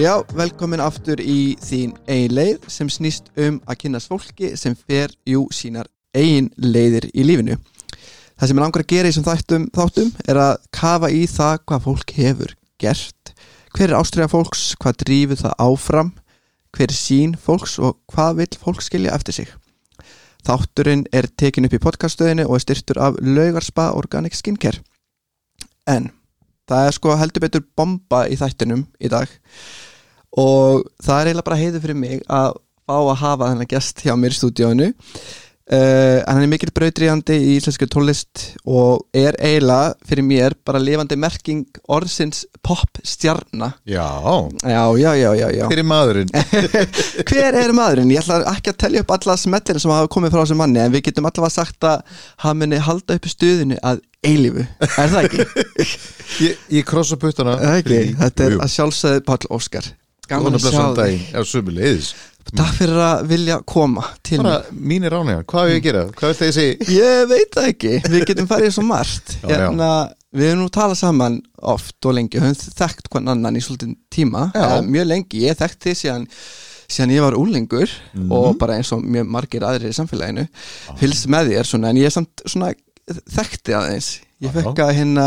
Já, velkomin aftur í þín eigin leið sem snýst um að kynast fólki sem fer jú sínar eigin leiðir í lífinu. Það sem er langar að gera í þessum þáttum, þáttum er að kafa í það hvað fólk hefur gert, hver er ástriða fólks, hvað drífur það áfram, hver er sín fólks og hvað vil fólk skilja eftir sig. Þátturinn er tekin upp í podcaststöðinu og er styrtur af Laugarspa Organic Skincare. En það er sko heldur betur bomba í þættinum í dag og það er eiginlega bara heiður fyrir mig að fá að hafa þennan gest hjá mér í stúdíónu Uh, hann er mikil brautriðandi í íslensku tólist og er eiginlega fyrir mér bara lifandi merking orðsins popstjarna Já, Já, já, já, já, já. hver er maðurinn? Hver er maðurinn? Ég ætla ekki að telja upp alla smettir sem hafa komið frá þessum manni en við getum allavega sagt að hann muni halda upp stuðinu að eilífu Er það ekki? Ég, ég krossa puttana? Þetta er Jú. að sjálfsögðu Páll Óskar Gaman að sjá þig. Já, sömu leiðis Takk fyrir að vilja koma til Bara mig mínir ánægja, hvað hef ég að gera? Hvað viltu ég segja? Ég veit það ekki, við getum farið svo margt. Já, hérna, Við hefum nú talað saman oft og lengi, höfum þekkt hvern annan í svolítið tíma, Já. uh, mjög lengi. Ég þekkt þið síðan, síðan ég var úlingur Mhm. og bara eins og mjög margir aðrir í samfélaginu, fylgst með þér svona, en ég er samt svona þekkti aðeins, ég Já. fekk að hérna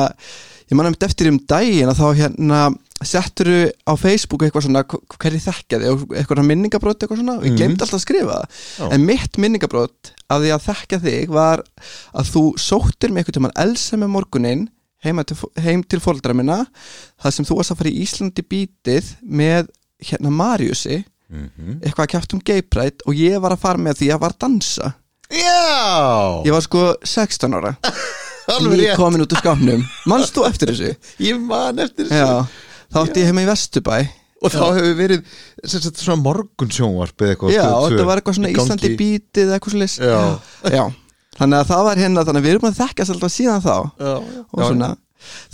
ég manna um eftir um daginn að þá hérna settur á Facebook eitthvað svona hv- hverju þekkja þig? Eitthvað minningabrót eitthvað svona? Og ég Mhm. glemd alltaf að skrifa það. En mitt minningabrót af því að þekkja þig var að þú sóttir með eitthvað tímann elsa með morgunin heima til, heim til fóldra minna það sem þú varst að fara í Íslandi bítið með hérna Mariusi. Mhm. eitthvað að kæft um pride og ég var að fara með því að var að dansa. Já, ég var sko 16 ára. Alveg rétt. Komin út úr skápnum. Mannst þú eftir þessu? Ég man eftir þessu. Já, þá átti ég heima í Vesturbæ. Og þá hefur verið sagt, svona morgun sjónvarp eða eitthvað Já, og þetta var eitthvað svona. Íslandi bítið eða eitthvað svolítið Já. Já, þannig að það var hérna þannig að við erum að þekkast alltaf síðan þá. Já, og svona.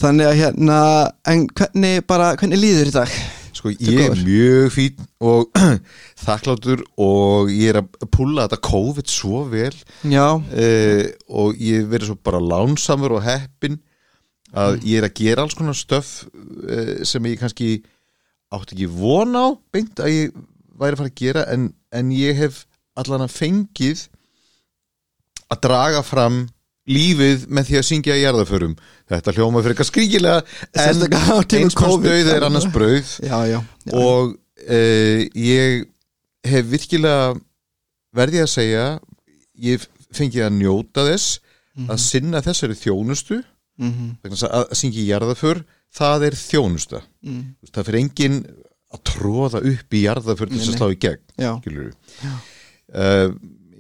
Þannig að hérna, en hvernig bara, hvernig líður í dag? Sko ég er mjög fín og þakklátur og ég er að pulla þetta COVID svo vel. Já, uh, og ég verið svo bara lánsamur og heppin að ég er að gera alls konar stöf uh, sem ég kannski átti ekki von á beint að ég væri að fara að gera en, en ég hef allan að fengið að draga fram lífið með því að syngja í jarðaförum þetta hljóma fyrir eitthvað skríkilega en eins döið er annars brauð. Já, já, já. og uh, ég hef virkilega verði að segja ég fengið að njóta þess að sinna þessari þjónustu mm þess að, syngja í jarðaför það er þjónusta. Mm, það fyrir enginn að tróða upp í jarðaför til þess að slá í gegn uh,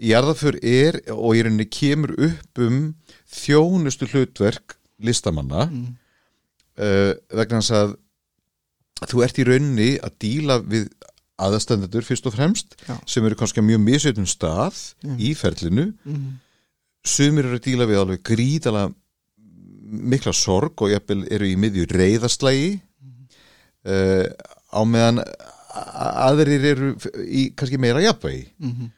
jarðaför er og í rauninni kemur upp um þjónustu hlutverk listamanna mm, uh, vegna þess að þú ert í rauninni að díla við aðastendendur fyrst og fremst Já. sem eru kannski mjög misjötum stað Já. í ferlinu. Mm, sumir eru að díla við alveg gríðala mikla sorg og jafnvel eru í miðju reyðaslægi uh, á meðan aðrir eru í kannski meira jafnvægi. Mm,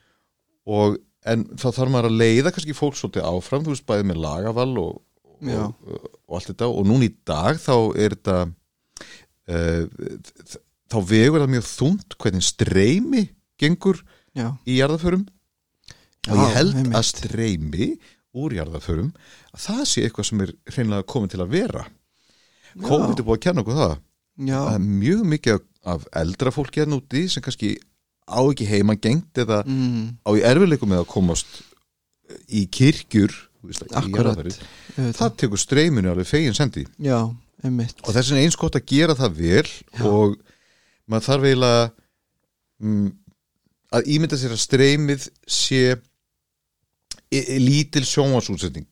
og en þá þarf maður að leiða kannski fólk svolítið áfram, þú veist bæði með lagaval og, Já. og, og allt þetta. Og núna í dag þá er þetta uh, þá vegur það mjög þungt hvernig streymi gengur já, í jarðaförum og ég held einmitt. að streymi úr jarðaförum að það sé eitthvað sem er hreinlega komið til að vera. COVID er búið að kenna okkur það. Já, það er mjög mikið af- eldra fólki hérna úti sem kannski á ekki heimangengt eða mm, á í erfileikum með að komast í kirkjur akkurat. það tekur streyminu alveg fegin sendi. Já, og þess vegna eins gott að gera það vel Já. og maður þarf eiginlega mm, að ímynda sér að streymið sé lítil sjónvarsútsending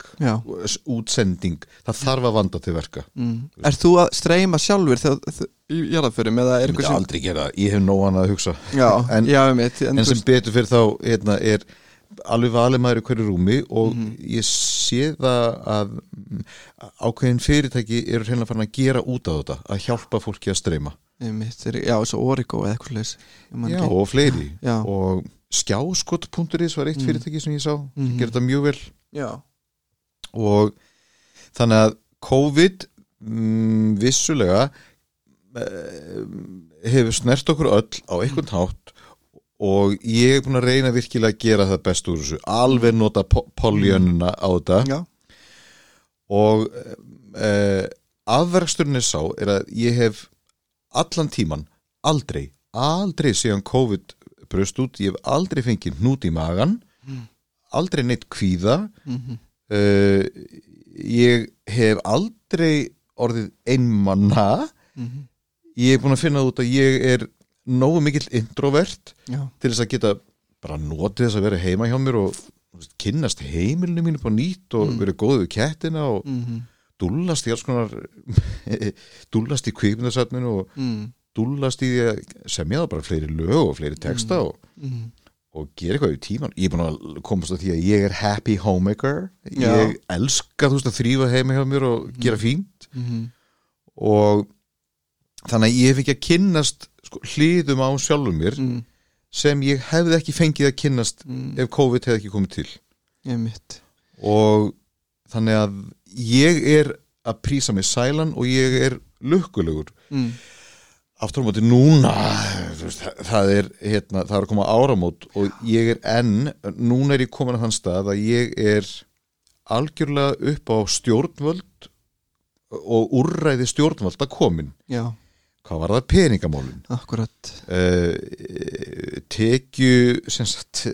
útsending, það þarf að vanda til verka. Mm. Er þú að streyma sjálfur þegar þú jarðaförum er ég myndi aldrei gera það, ég hef nóg annað að hugsa. Já, En- já, einmitt. En, en sem betur fyrir þá hérna, er alveg valið maður í hverju rúmi og Mhm. ég sé það að mm, ákveðin fyrirtæki eru hreinlega farin að gera út á þetta að hjálpa fólki að streyma. Já, svo Origo eða eitthvað Já, og fleiri. Já. og skjáskott.is var eitt Mm. fyrirtæki sem ég sá, Mhm. gerði þetta mjög vel. Já, og þannig að COVID mm, vissulega hefur snert okkur öll á einhvern hátt og ég er búin að reyna virkilega að gera það best úr þessu. Alveg nota poljönuna á þetta. Já, og uh, afverksturinn er sá er að ég hef allan tíman aldrei, aldrei síðan COVID bröst út, ég hef aldrei fengið hnút í magan aldrei neitt kvíða. Mhm, uh, ég hef aldrei orðið einmanna mhm, ég er búin að finna út að ég er nógu mikill introvert já, til þess að geta bara notið þess að vera heima hjá mér og veist, kynnast heimilinu mínu på nýtt og vera góðið við kettina og mhm, dúllast í alls konar dúllast í kvikmyndasafninu og mhm, dúllast í því að semja það bara fleiri lög og fleiri texta og, mhm, og gera eitthvað í tíman ég er búin að komast að því að ég er happy homemaker. Já. ég elska þú veist að þrýfa heima hjá mér og gera fínt. Mhm, og þannig að ég ekki að kynnast sko, hlýðum á sjálfum mér mhm, sem ég hefði ekki fengið að kynnast mhm, ef COVID hefði ekki komið til. Ég mitt og þannig að ég er að prísa mig sælan og ég er lukkulegur. Mhm, aftur á móti núna veist, það, er hérna, það er að koma áramót og ég er enn núna er ég komin að þann stað að ég er algjörlega upp á stjórnvöld og úrræði stjórnvöld að komin. Já, hvað var það peningamálin? Akkurat. Uh, tekju sagt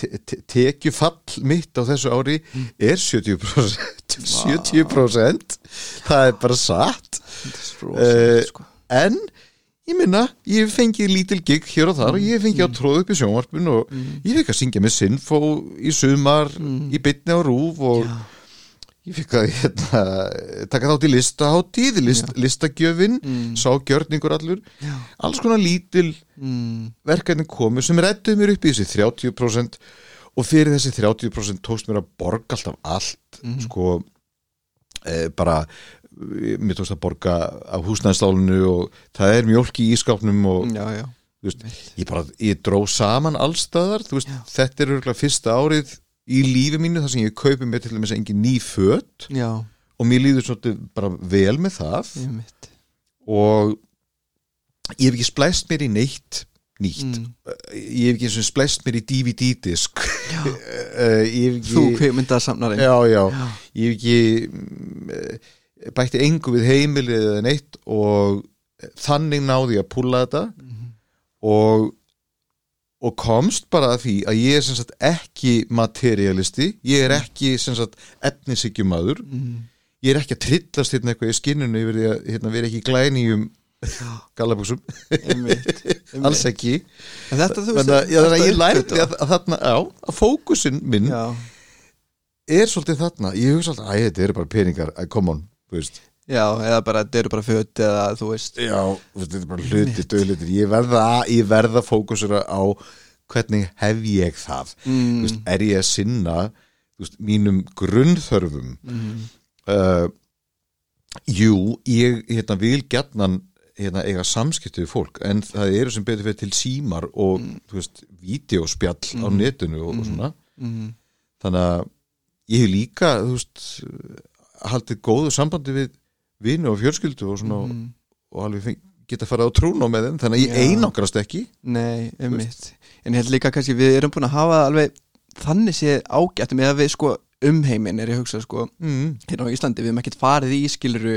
te- te- tekjufall mitt á þessu ári er 70% 70% það er bara satt. Sko. en ég minna, ég hef fengið lítil gig hér og þar og ég hef fengið að tróða upp í sjónvarpun og ég fekk að syngja með Sinfo í sumar, í bytni á rúf og Já. ég fekk að hérna, taka þátt í listaháttíð list, listagjöfin, Mm. sá gjörningur allur. Já. alls konar lítil Mm, verkefni komu sem rættuðu mér upp í þessi 30% og fyrir þessi 30% tókst mér að borga alltaf allt sko e, bara mér tókst að borga af húsnæðstálinu og það er mjólk í ískápnum og já, já, veist, ég bara, ég dró saman allstaðar, þú veist, Já. þetta er örgulega fyrsta árið í lífi mínu þar sem ég kaupi mér til þess að engin ný föt. Já, og mér líður svolítið bara vel með það. Og ég hef ekki splæst mér í neitt nýtt. Mm. ég hef ekki eins og splæst mér í DVD-disk Eh, ég hef ekki Þú kveikmyndasamnarinn já, já, Já. ég hef ekki bætti engu við heimilið eða neitt og þannig náði ég að púla þetta. Mhm. og og komst bara að því að ég er sem sagt ekki materialisti ég er ekki sem sagt efnisíkjumadur mm. ég er ekki að trillast hérna eitthvað í skinnunu yfir því að hérna, vera ekki glæni um Einmitt, alls ekki. En Þetta þú þannig að, að ég lærði að, að þarna, já, að fókusin minn Já, er svolítið þarna, ég hugsa alltaf, æ, þetta eru bara peningar, come on, veist já, eða bara þetta eru bara föt eða þú veist. Já, þetta er bara hluti, döðlutir ég verða, ég verða fókusura á hvernig hef ég það. Mm. veist, er ég að sinna veist, mínum grunnþörfum? Mm. uh, jú, ég hérna, vil gjarnan hérna, eiga samskipti við fólk en það eru sem betur fyrir til símar og þú veist, vídeospjall á netinu og, og svona. Mm. þannig að ég hef líka þú veist, haldið góðu sambandi við vinu og fjölskyldu og svona Mm. og alveg geta farið á trún á með þeim þannig að ég Já. einangrast ekki Nei, einmitt En ég held líka kannski við erum búin að hafa alveg þannig séð ágætt með að við sko umheimin er ég að hugsa sko. Mm. hérna á Íslandi, við erum ekkert farið í skiluru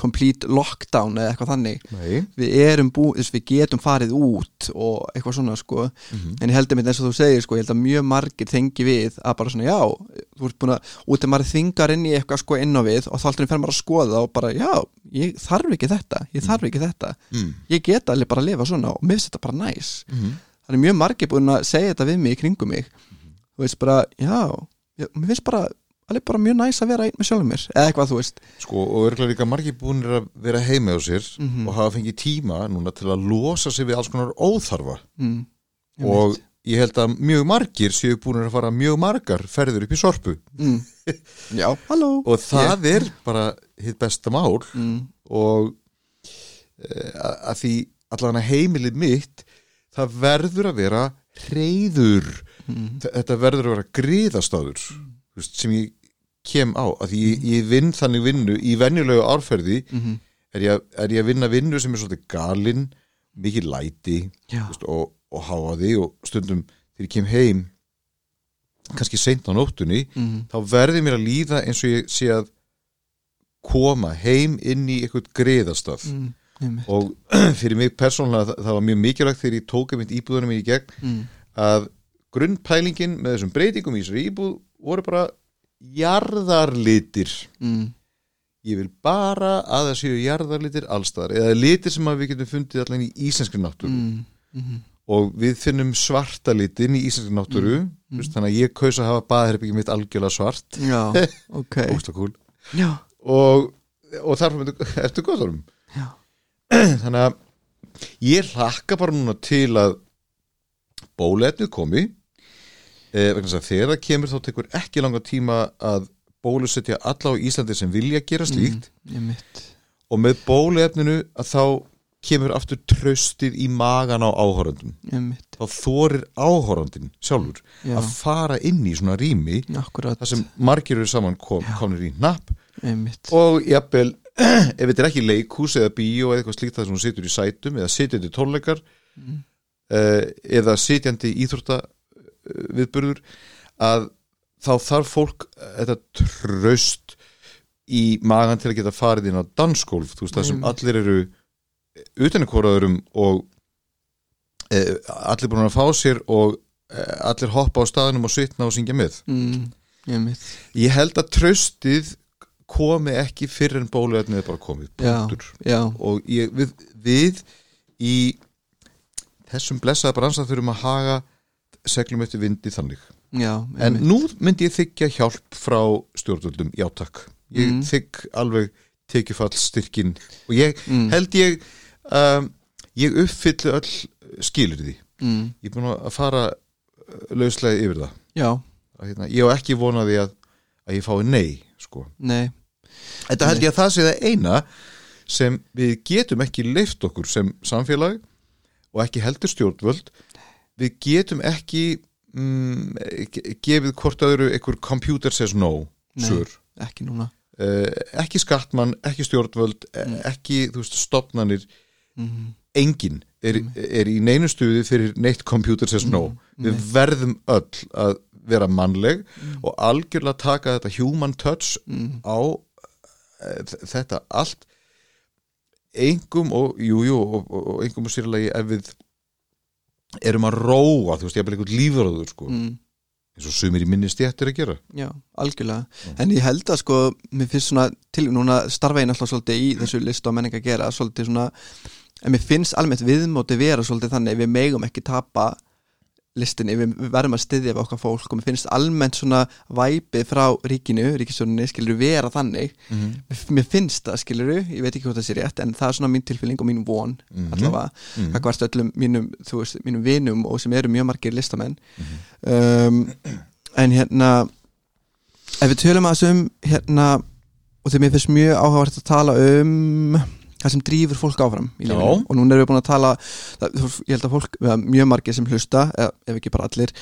complete lockdown eða eitthvað þannig. Nei. Við erum búið, þess við getum farið út og eitthvað svona sko. Mhm. en ég heldur mitt eins og þú segir sko, ég held að mjög margir þengi við að bara svona já þú ert búin að, út að maður þingar inn í eitthvað sko inn á við og þá alltaf fer maður að skoða og bara já, ég þarf ekki þetta ég þarf ekki þetta, mm. ég get alveg bara að lifa svona og mér finnst þetta bara næs Mm. þannig mjög margir búin að segja þetta við mig í kringum mig. Þú veist bara, já mér finnst bara alveg bara mjög næs að vera einn með sjálfum mér eða eitthvað þú veist. Sko, og örgulega líka margir búinir að vera heima á sér Mhm. og hafa fengið tíma núna til að losa sig við alls konar óþarfa. Mm, ég og veit. ég held að mjög margir séu búinir að fara mjög margar ferður upp í sorpu. Mm. já, halló. Og það er bara hitt besta mál. Mm, og e, að því allan að heimilið mitt það verður að vera reyður mm, þetta verður að vera griðastáður mm. sem ég kem á. Að ég, ég vinn þannig vinnu í venjulegu árferði mm, er ég, er ég að vinna vinnu sem er svolítið galinn mikið læti veist, og, og háaði og stundum þegar ég kem heim kannski seint á nóttunni mm, þá verði mér að líða eins og ég sé að koma heim inn í eitthvað greiðastaf mm, og fyrir mig persónulega það, það var mjög mikilvægt þegar ég tók einmitt íbúðunum í gegn mm, að grunnpælingin með þessum breytingum í þessari íbúð voru bara jarðarlitir. Mm, ég vil bara að það séu jarðarlitir allstaðar eða litir sem við getum fundið allan í íslenskri náttúru. Mm, mm, og við finnum svarta litin í íslenskri náttúru mm. þannig að ég kaus að hafa baðherbyggjum mitt algjörlega svart. Já, ok. Ósla kúl. Já, og, og þar ertu góðarum já, þannig að ég hlakka bara núna til að bóluefnið komi eh, vegna þess að þegar það kemur þá tekur ekki langa tíma að bólusetja alla á Íslandi sem vilja gera slíkt. einmitt. Og með bóluefninu að þá kemur aftur tröstið í magan á áhorandum Einmitt, þá þorir áhorandin sjálfur já, að fara inn í svona rými akkurat. þar sem margir eru saman kom, komnir í napp Einmitt, og jafnvel ef þetta er ekki leikhús eða bíó eða eitthvað slíkt þar sem hún situr í sætum eða sitjandi tónleikar Mm. uh, eða sitjandi íþrótta viðburður að þá þarf fólk uh, þetta tröst í magan til að geta farið inn á dansgólf. Þú veist það sem Einmitt. allir eru utanikoraðurum og uh, allir búin að fá sér og uh, allir hoppa á staðinum og svitna og syngja með. Mm, einmitt. Ég held að tröstið komi ekki fyrir en bóluefnið er bara komið Já, já, og ég, við, við í þessum blessaða bransa þurfum að haga seglum eftir vindi þannig. Já en nú myndi ég þykja hjálp frá stjórnvöldum, já takk. Ég Mm. þykk alveg tekjufallstyrkin og ég mm, held ég um, ég uppfyllu öll skilur því mm, ég er búin að fara uh, lauslega yfir það. Hérna, ég á ekki vonaði að, að ég fái nei sko. Nei. Þetta held ég að það sé það eina sem við getum ekki leift okkur sem samfélag og ekki heldur stjórnvöld við getum ekki mm, ge- gefið hvort öðru einhver computer says no Nei. sur. Ekki núna Uh, ekki skattmann, ekki stjórnvöld mm. ekki, þú veist, stopnanir mm, enginn er, er í neinu stuði fyrir neitt computer says no við nei. verðum öll að vera mannleg og algjörlega taka þetta human touch mm, á eh, þetta allt engum og jú, jú, og, og, og engum og sérlega ef við erum að róa, þú veist, ég bara einhvern lífröður sko, mm, eins og sumir í minni stjættir að gera. Já, algjörlega. En ég held að sko, mér finnst svona til, núna starfa ég náttúrulega svolítið í þessu list og menning að gera, svolítið svona en mér finnst almennt viðmóti vera svolítið þannig við megum ekki tapa listinni, við við verðum að styðja við okkar fólk og mér finnst almennt svona væpið frá ríkinu, ríkistjóninni skilur vera þannig, mm -hmm. mér, finnst það skilur, ég veit ekki hvort það sé rétt en það er svona mín tilfélning og mín von Mhm. allavega, Mhm. hvað varst öllum mínum, þú veist, mínum vinum og sem eru mjög margir listamenn Mhm. um, en hérna ef við tölum að þessum hérna, og þegar mér finnst mjög áhugavert að tala um það sem drýfur fólk áfram í lífinu. Og núna erum við búin að tala það, ég held að fólk, mjög margir sem hlusta ef ekki bara allir,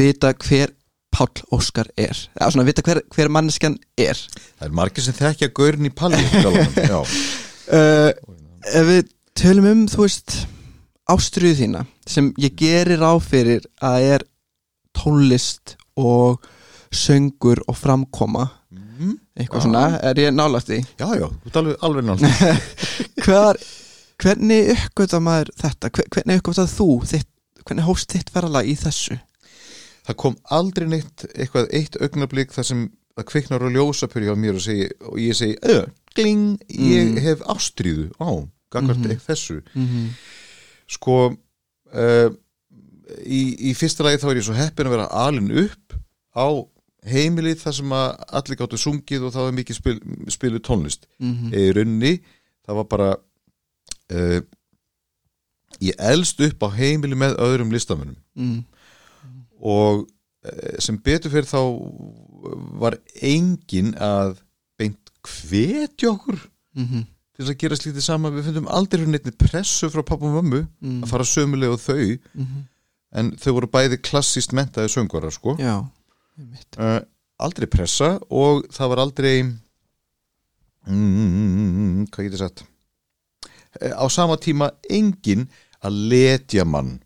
vita hver Páll Óskar er. Eða svona vita hver, hver manneskjan er. Það er margir sem þekkja gaurin í palli já, uh, ef við tölum um þú veist ástriðu þína sem ég gerir á fyrir að er tónlist og söngur og framkoma mm, eitthvað Já. svona, er ég nálagt því já, já, þú ert alveg, náttúrulega Hvar, hvernig uppgöta maður þetta Hver- hvernig uppgöta þú þitt, hvernig hóst þitt ferðala í þessu það kom aldrei neitt eitthvað eitt augnablík þar sem það kviknar og ljósapur hjá mér og, segi, og ég segi, öð, gling ég Mm. hef ástríðu, á, gagvart Mhm. mm þessu mm -hmm. sko uh, í, í fyrsta lagi þá er ég svo heppin að vera alin upp á heimilið þar sem að allir gáttu sungið og það var mikið spil, spilu tónlist Mm -hmm. í runni, það var bara uh, ég elst upp á heimili með öðrum listamönnum mm. og uh, sem betur fyrir þá var engin að beint hvetja okkur Mm -hmm. til þess að gera slítið saman við fundum aldrei fyrir neitt pressu frá pappa og mömmu Mm. að fara sömulega og þau Mm -hmm. en þau voru bæði klassíst mentaði söngvarar sko já. Uh, aldrei pressa og það var aldrei mm, hvað getur sagt? Eh, á sama tíma engin að letja mann.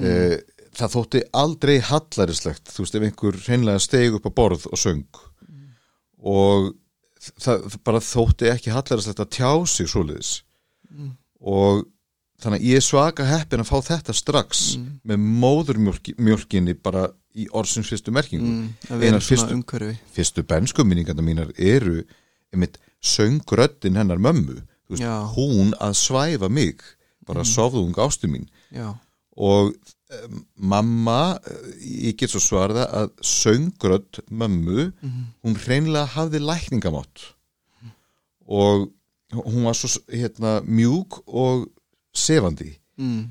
Mm. það þótti aldrei hallarislegt, þú veist, ef einhver hreinlega steg upp á borð og söng. Og það, bara þótti ekki hallarislegt að tjá sig svoleiðis. Og þannig að ég er svaka heppin að fá þetta strax með móðurmjölkinni bara í orðsins fyrstu merkingu. Mm, Einar fyrstu- fyrstu benskuminningarna mínar eru einmitt söngröddin hennar mömmu. Veist, hún að svæfa mig. Bara mm. sofðung ástu mín. Já, og um, mamma eh, ég get svo svarða að söngrödd mömmu hún hreinlega hafði lækningamátt. Og hún var svo hérna, mjúk og sefandi mm,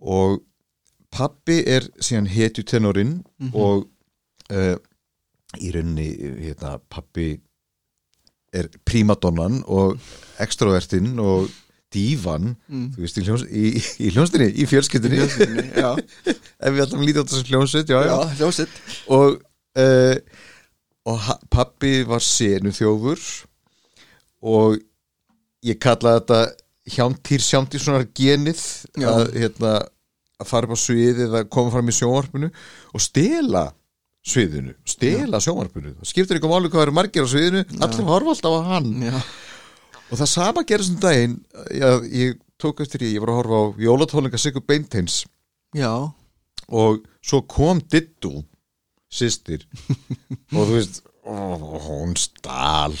og pappi er síðan hetju tenorinn og uh, í rauninni hérna, pappi er prímadonnan og extrovertinn og dívan Mm. veist, í, hljós, í, í hljónstinni, í já. ef við alltaf lítið á þessu hljónsut já, já. já, hljósitt og, uh, og pappi var senu þjófur og ég kalla þetta hjántýr sjántýr svona genið Já. að, hérna, að fara upp á sviðið að koma fram í sjónvarpinu og stela sviðinu, stela sjónvarpinu. Það skiptir ykkur máli hvað eru margir á sviðinu allir horfa alltaf á hann. Já, og það sama gerist um daginn já, ég tók eftir ég, ég var að horfa á jólatólinga Sigur Beinteins. Já, og svo kom Dittu sýstir og þú veist hún stál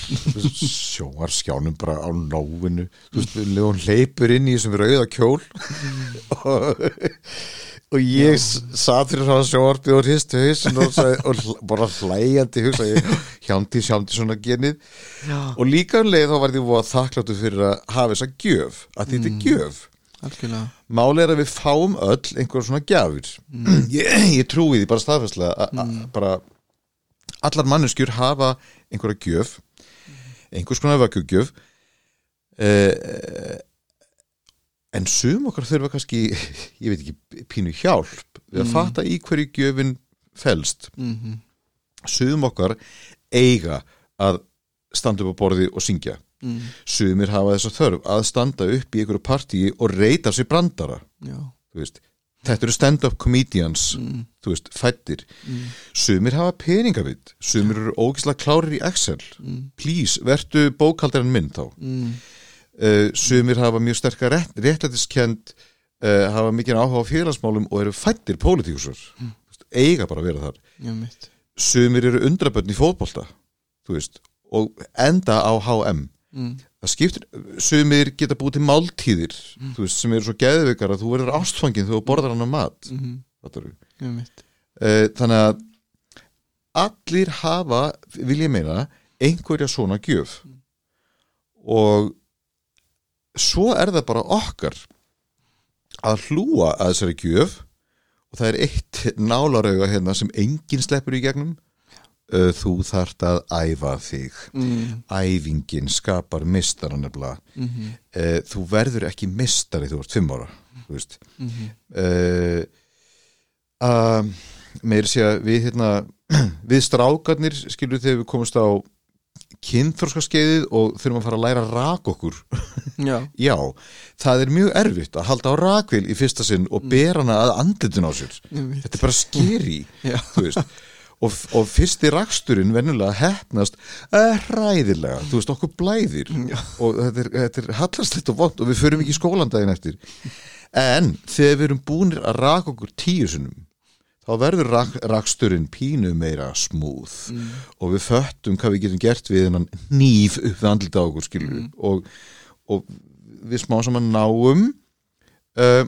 sjóar skjánum bara á leið hún hleypur inn í þessum rauða kjól. Og, og ég s- sat fyrir svona sjóarpið og hristu hausin og, og bara hlæjandi hugsa ég, hjándi, sjándi svona genið. Já, og líka um leið þá var því voða þakkláttu fyrir að hafa þessa gjöf að þetta er gjöf. Algjörlega. Máli er að við fáum öll einhver svona gjafir. Ég, ég trúi því bara staðfærslega að að- bara allar manneskjur hafa einhverja gjöf einhvers konar vöggugjöf eh, en sum okkar þurfa kannski ég veit ekki, pínu hjálp við að fatta í hverju gjöfin felst. Mm sum okkar eiga að standa upp á borði og syngja. Mm, sumir hafa þess að þörf að standa upp í einhverju partíi og reyta sér brandara. Þetta eru stand-up comedians. Mm, þú veist, fættir mm, sumir hafa peningavitt sumir eru ógislega klárir í Excel. Mm, please, vertu bókaldarinn minn þá. Mm, uh, sumir hafa mjög sterkar rétt, réttlætiskend uh, hafa mikið áhuga á félagsmálum og eru fættir pólitíkusur eiga bara að vera þar. Já, sumir eru undrabönn í fótbolta þú veist, og enda á HM það skiptir, sumir geta búið til máltíðir þú veist, sem eru svo geðveikar að þú verður ástfangin þegar þú borðar hann á mat. Mm, Eh, þannig að allir hafa, vil ég meina einhverja svona gjöf. Og svo er það bara okkar að hlúa að þessari gjöf. Og það er eitt nálarauga hérna sem enginn sleppur í gegnum. Eh, þú þart að æfa þig. Mm, æfingin skapar mistara nefnilega mm, Eh, þú verður ekki mistari þú ert fimm ára þú veist. Mm, uh, að meiri sé að við hérna við strákarnir skilur þegar við komumst á kynþorskaskeiðið og þurfum að fara að læra að raka okkur. Já, já, það er mjög erfitt að halda á rakvél í fyrsta sinn og bera hana að andlitun á sér. Þetta er bara skeri og, og fyrsti raksturinn venjulega hefnast uh, hræðilega, þú veist okkur blæðir. Já. og þetta er, þetta er hallarslegt og vond og við förum ekki í skólan daginn eftir. En þegar við erum búinir að raka okkur tíu sinnum þá verður rak, raksturinn pínu meira smúð og við föttum hvað við getum gert við hennan nýf upp við andlita á okkur skilur mm. og, og við smá saman náum uh,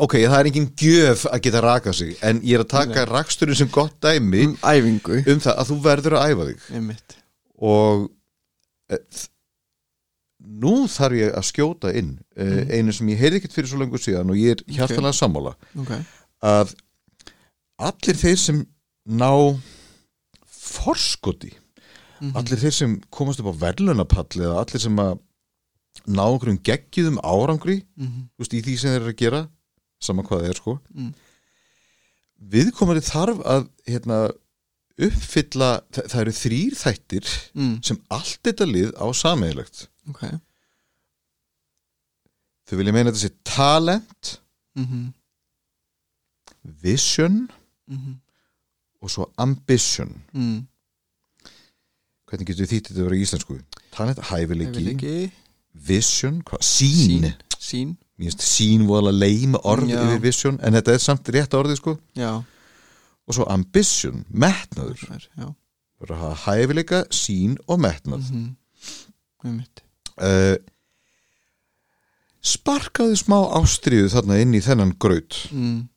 ok, það er engin gjöf að geta raka sig en ég er að taka raksturinn sem gott dæmi um um það að þú verður að æfa þig. Já, mitt og þ- nú þarf ég að skjóta inn e, einu sem ég heyrði ekkert fyrir svo lengur síðan og ég er hjartalega sammála. Ok, að allir þeir sem ná forskoti allir þeir sem komast upp á verðlunapall eða allir sem að ná okkur um geggjum árangri mm, þú veist, í því sem þeir eru að gera sama hvað það er sko. Mm. viðkomandi þarf að hérna, uppfylla það, það eru þrýr þættir mm, sem allt þetta lið á sameigilegt ok. Þau vilja meina þetta sé talent mhm, vision mhm. og svo ambition. Mm. hvernig getur þýtt þetta að vera í íslensku? Talent, hæfileiki, Hæfileiki, vision sín, sín Sín, voðalega leim orð Já. yfir vision, en þetta er samt rétt orðið sko, já. Og svo ambition metnaður, er, er að hafa hæfileika sín og metnað. Mhm, einmitt. uh, sparkaðu smá ástriðu þarna inn í þennan graut. Mm.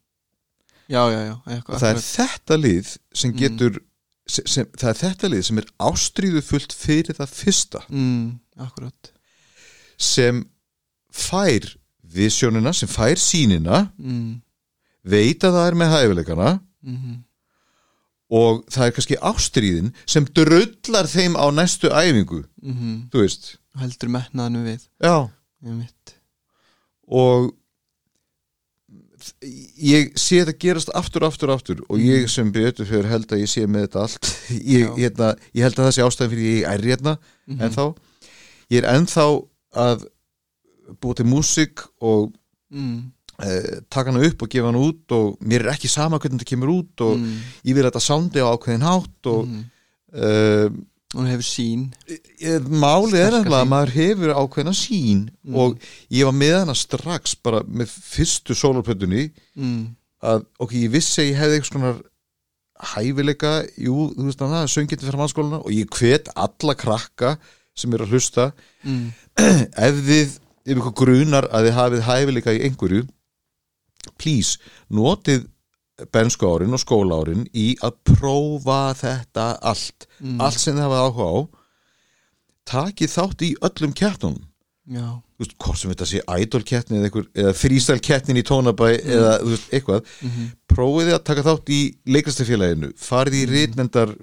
Já, já, já eitthvað, það er þetta lið sem Mm. getur sem, sem, það er þetta lið sem er ástriðu fullt fyrir það fyrsta mm, sem fær visjónina, sem fær sínina mm. veit að það er með hæfileikana Mm og það er kannski ástriðin sem drullar þeim á næstu æfingu -hmm. þú veist Heldur metnaðinu við já. Og ég sé þetta gerast aftur, aftur, aftur og ég sem betur fyrir held að ég sé með þetta allt ég, hérna, ég held að það sé ástæðan fyrir ég er hérna Mhm. ennþá ég er ennþá að búa til músík og mm. uh, taka hana upp og gefa hana út og mér er ekki sama hvernig þetta kemur út og mm. ég vil að þetta soundi á ákveðin hátt og mm. Hún hefur sín málið er nefnilega að maður hefur ákveðina sín Mm. og ég var með hana strax bara með fyrstu sólarplötunni mm. að ok, ég vissi að ég hefði eitthvað svona hæfileika, jú, þú veist að það söngindi fyrir mannskóluna og ég hvet alla krakka sem eru að hlusta Mm. ef þið, ef ykkur grunar að þið hafið hæfileika í einhverju please, notið bensku árin og skóla árin í að prófa þetta allt. Mm. allt sem þið hafið áhuga á. Takið þátt í öllum kettnum Já. Þú veist, hvort sem þetta sé idol-kettni eða, eða freestyle-kettnin í tónabæ eða þú veist, eitthvað mm prófiði að taka þátt í leikrastafélaginu farið í Mhm. rítnendar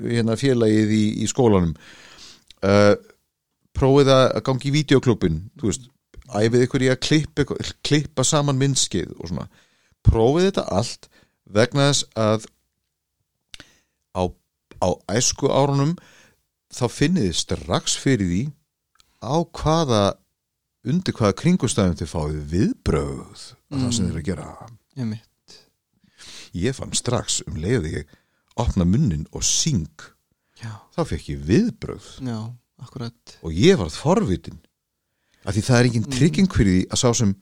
hérna, félagið í, í skólanum. Uh, prófiði að gangi í videoklubin þú veist, æfið ykkur í að klippa, klippa saman myndskeið og svona prófiði þetta allt vegna þess að á, á æsku árunum þá finnið þið strax fyrir því á hvaða undir hvaða kringustæðum þið fáið viðbröð mm. það sem þið eru að gera Einmitt ég fann strax um leiði ég opna munnin og syng Já, þá fekk ég viðbröð já, og ég varð forvitin af því það er engin Mm. trygging fyrir því að sá sem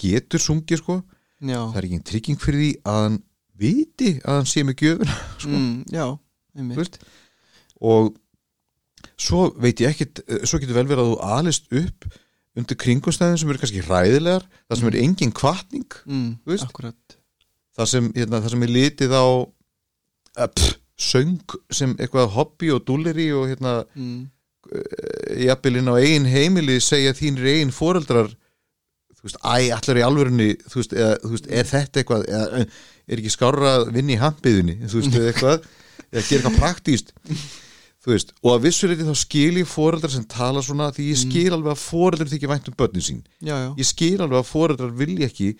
getur sungið sko Já, það er engin trygging fyrir því að hann viti að hann sé með gjöfuna sko. mm, já, einmitt. Og svo veit ég ekkit svo getur vel verið að þú alist upp undir kringustæðin sem eru kannski hræðilegar það sem er engin kvartning mm, það sem, hérna, það sem er litið á uh, pff, söng sem eitthvað hobby og dúlleri og hérna mm, jafnvelin á eigin heimili segja þínir eigin foreldrar þú veist, æ, allar í alvörunni þú veist, eða, þú veist, er þetta eitthvað eða, er ekki skárra að vinna í hampiðinni þú veist, eða eitthvað, eða gera eitthvað praktíst þú veist, og að vissuleiti þá skil ég foreldrar sem tala svona því ég skil alveg að foreldrar þykir vænt um börnin sín. Já, já, ég skil alveg að foreldrar vilja ekki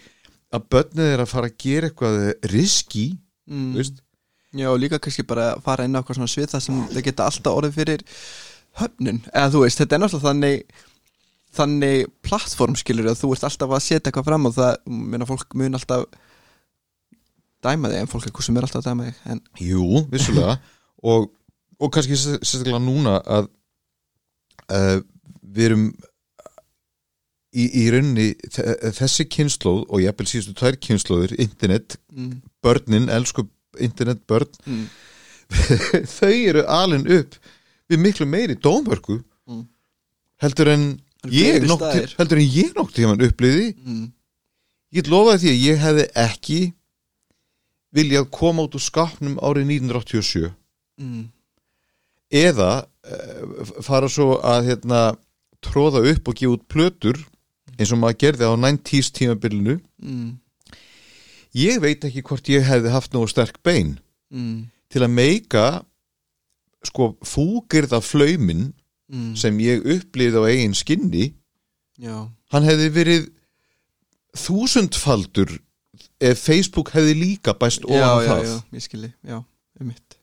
að börnið er að fara að gera eitthvað riski, mm, þú veist. Já, og líka kannski bara fara inn á eitthvað svona svið þar sem þau geta alltaf orðið fyrir höfnun, eða þú veist, þetta er náttúrulega þannig þannig plattform skilur að þú ert alltaf að setja eitthvað fram og það, minna fólk mun alltaf dæma þig, en fólk er hvað sem er alltaf að dæma þig en, Jú, vissulega. Og, og kannski sér- sérstaklega núna að uh, við erum í, í rauninni þe- þessi kynnslóð og jafnvel síðustu tvær kynnslóðir internet, mm, börnin, elsku internet börn, mm, þau eru alin upp við miklu meiri dómvörku Mm. heldur en ég staðir. heldur en ég nokti hjá hann uppliði mm, ég lofaði því að ég hefði ekki viljað koma út úr skapnum árið 1987 mm, eða uh, fara svo að hérna, tróða upp og gefa út plötur eins og maður gerði á 90s tímabilinu. Mm, ég veit ekki hvort ég hefði haft nógu sterk bein mm, til að meika sko fúgirða flaumin mm, sem ég upplýði á eigin skinni Já, hann hefði verið þúsundfaldur ef Facebook hefði líka bæst ofan það. já, ég skilji, já, um mitt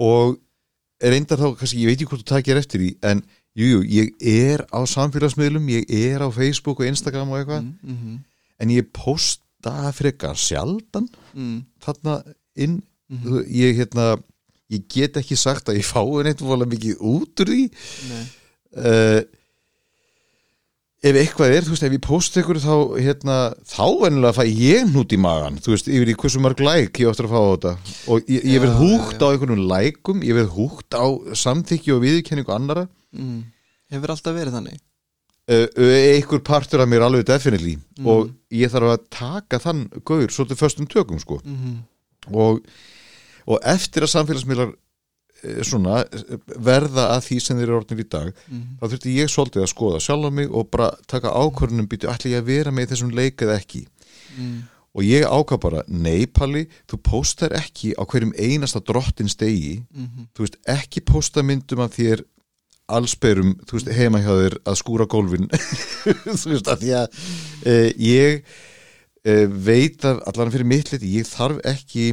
og reyndar þá, kannski, ég veit ekki hvort þú takir eftir því en jú, jú, ég er á samfélagsmiðlum ég er á Facebook og Instagram og eitthvað mm, mm, en ég posta frekar sjaldan mm, þarna inn. Þú- ég hérna ég get ekki sagt að ég fái neitt vola mikið út úr því. Uh, ef eitthvað er, þú veist, ef ég post ykkur þá, hérna, þá venjulega fæ ég hnút í magan, þú veist, yfir í hversu mörg læk ég áttur að fá á þetta. Og ég, ég verð húgt já, já. á einhvernum lækum ég verð húgt á samþykki og viðurkenningu annara mm. Hefur alltaf verið þannig? Uh, einhver partur af mér alveg definitely. Mhm. og ég þarf að taka þann gaur svolítið föstum tökum, sko. Mm, og, og eftir að samfélagsmiðlar eh, svona eh, verða að því sem þeir eru orðnir í dag mm, þá þurfti ég svolítið að skoða sjálf mig og bara taka ákvörnum býtu ætla ég að vera með þessum leik eða ekki? Mm, og ég ákvað bara, nei Palli þú póstar ekki á hverjum einasta drottins degi, mm, þú veist ekki pósta myndum af þér allsberum, þú veist, heima hjá þér að skúra gólfin. Þú veist, að því að e, ég e, veit að allan fyrir mitt liti, ég þarf ekki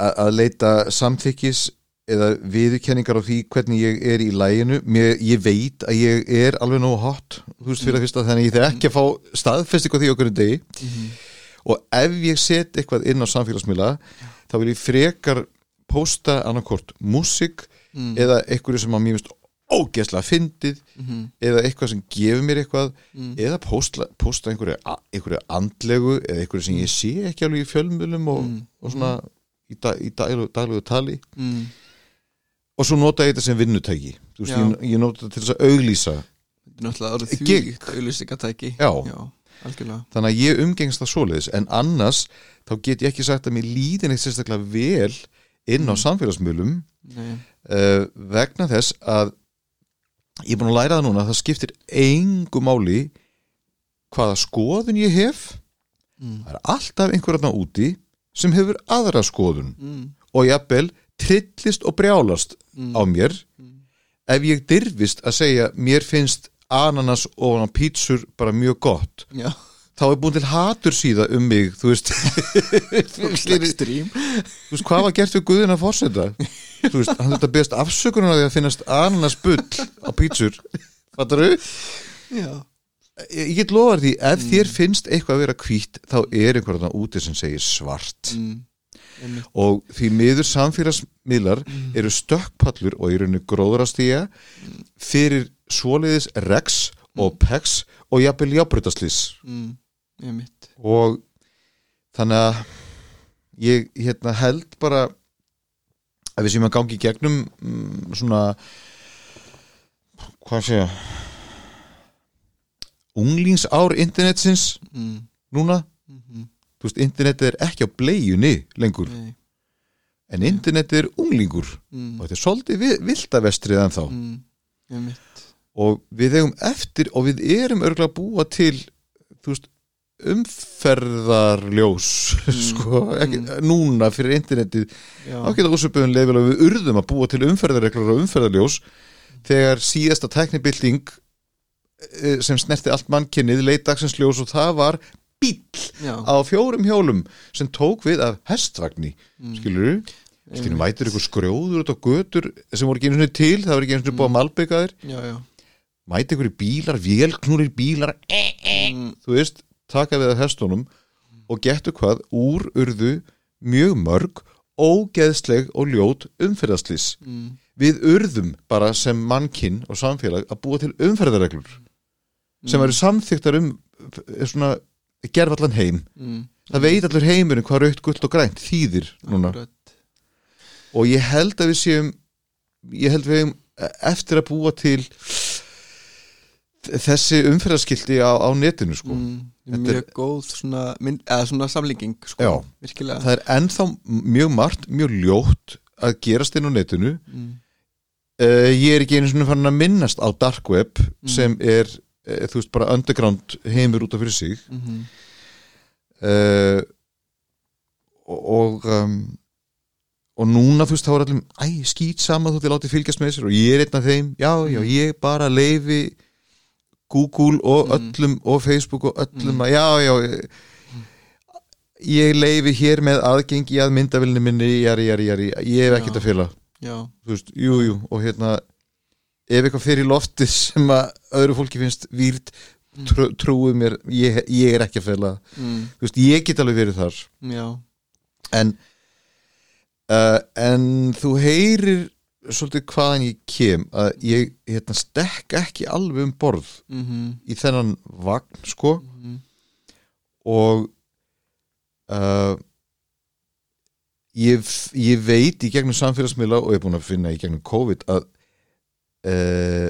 að að leita samþykkis eða viðurkenningar á því hvernig ég er í læginu Mér, ég veit að ég er alveg nógu hot þú veist fyrir að fyrsta þannig ég þarf ekki að fá staðfesting á því okkur en degi. Mm, og ef ég set eitthvað inn á samfélagsmiðla þá vil ég frekar posta annarkort músik mm, eða eitthvað sem að mér finnst ógeðslega fyndið mm, eða eitthvað sem gefur mér eitthvað mm, eða posta, posta einhverju, einhverju andlegu eða einhverju sem ég sé ekki alveg í fjölmjölum og, Mm. og svona í, dag, í daglegu, daglegu tali. Mm, og svo nota ég þetta sem vinnutæki. Þú veist, ég, ég nota þetta til þess að auglýsa. Náttúrulega orðið Gig. þvílíkt auðlýsingatæki Já. Já, algjörlega. Þannig að ég umgengst það svoleiðis. En annars þá get ég ekki sagt að mér líðin eitt sérstaklega vel inn á Mm. samfélagsmiðlum uh, vegna þess að ég er búin að læra það núna að það skiptir engu máli hvaða skoðun ég hef. Mm, það er alltaf einhverjarna úti sem hefur aðra skoðun. Mm, og jafnvel trillist og brjálast mm, á mér mm, ef ég dyrfist að segja mér finnst ananas á pítsur bara mjög gott. Já, þá er búin til hatur síða um mig þú veist. Þú veist, hvað var gert við Guðina að fórseta þú veist, hann þetta beðast afsökunar að því að finnast ananas bull á pítsur. Fattar þú? Já, Ég, get lofað því, ef þér finnst eitthvað að vera hvítt, þá er einhverjana úti sem segir svart. Mm, og því miður samfélagsmiðlar mm, eru stökkpallur og í rauninu gróðrastíja fyrir svoleiðis rex og pex og jafnvel jábrutaslís mm, einmitt. Og þannig að ég hérna, held bara að við séum að gangi í gegnum mm, svona hvað sé ég unglingsár internetsins mm, núna, mm, þú veist, internetið er ekki á bleiunni lengur, nei, en internetið er unglingur. Mm, og þetta er svolítið vi- viltavestrið en þá mm, og við eigum eftir og við erum örgulega að búa til þú veist umferðarljós sko, ekki, núna fyrir internetið geta úrsöpuðum leifil að við urðum að búa til umferðarreglur og umferðarljós þegar síðasta tæknibilding eh, sem snerti allt mannkynnið leit dagsins ljós og það var bíll já, á fjórum hjólum sem tók við af hestvagni mm, skilur þú? Skilur, mætur ykkur skrjóður út á götur sem voru ekki einu sinni til, það voru ekki einu sinni búið að malbygga þér já, já. Mæti ykkur í bílar, vélknúrir bílar mm, þú veist, taka við að hestunum og getur hvað úr urðu mjög mörg ógeðsleg og ljót umferðaslís mm, við urðum bara sem mannkinn og samfélag að búa til umferðarreglur sem eru samþyktar um eh, svona gerfallan heim. Mm, það veit allur heimurinn hvað raukt, gullt og grænt þýðir núna. Akkurat. og ég held að við séum ég held við hefum eftir að búa til þessi umferðarskilti á, á netinu sko. Mm, mjög góð svona, mynd, svona samlíking sko, Já. það er ennþá mjög margt, mjög ljótt að gerast inn á netinu. Mm, uh, ég er ekki einu svona fann að minnast á dark web Mm. sem er, uh, þú veist, bara underground heimur út af fyrir sig. Mm, uh, og um, og núna þú veist þá er allir skýt sama þú til látið fylgjast með sér og ég er einn af þeim, já, já, Mm. ég bara leifi Google og Mm. öllum og Facebook og öllum Mm. að, já, já ég, leifi hér með aðgengi að myndavilni minni, jari, jari, jari. Ég hef ekkert að já, þú veist, jú, jú, og hérna ef eitthvað fyrir lofti sem að öðru fólki finnst výrt trú, trúið mér, ég, ég er ekki að fela. Mm, þú veist, ég get alveg verið þar. Já. En uh, en þú heyrir svolítið hvaðan ég kem að ég hérna, stekk ekki alveg um borð mhm, í þennan vagn sko. Mhm, og uh, ég, ég veit í gegnum samfélagsmiðla og ég er búin að finna í gegnum COVID að uh,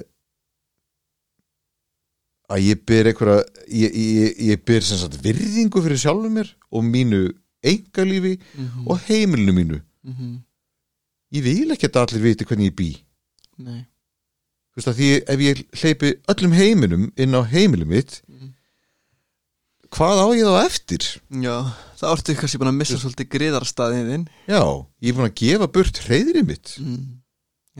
að ég ber einhverja ég, ég, ég ber sem sagt virðingu fyrir sjálfum mér og mínu engalífi mhm, og heimilinu mínu. Mhm, ég vil ekki að allir viti hvernig ég bý nei Þú veist að því ef ég hleypi öllum heiminum inn á heimilum mitt Mhm. hvað á ég þá eftir? Já, það orðið kannski búin að missa svolítið griðarstaðin þinn Já, ég er búin að gefa burt hreyðrið mitt mm.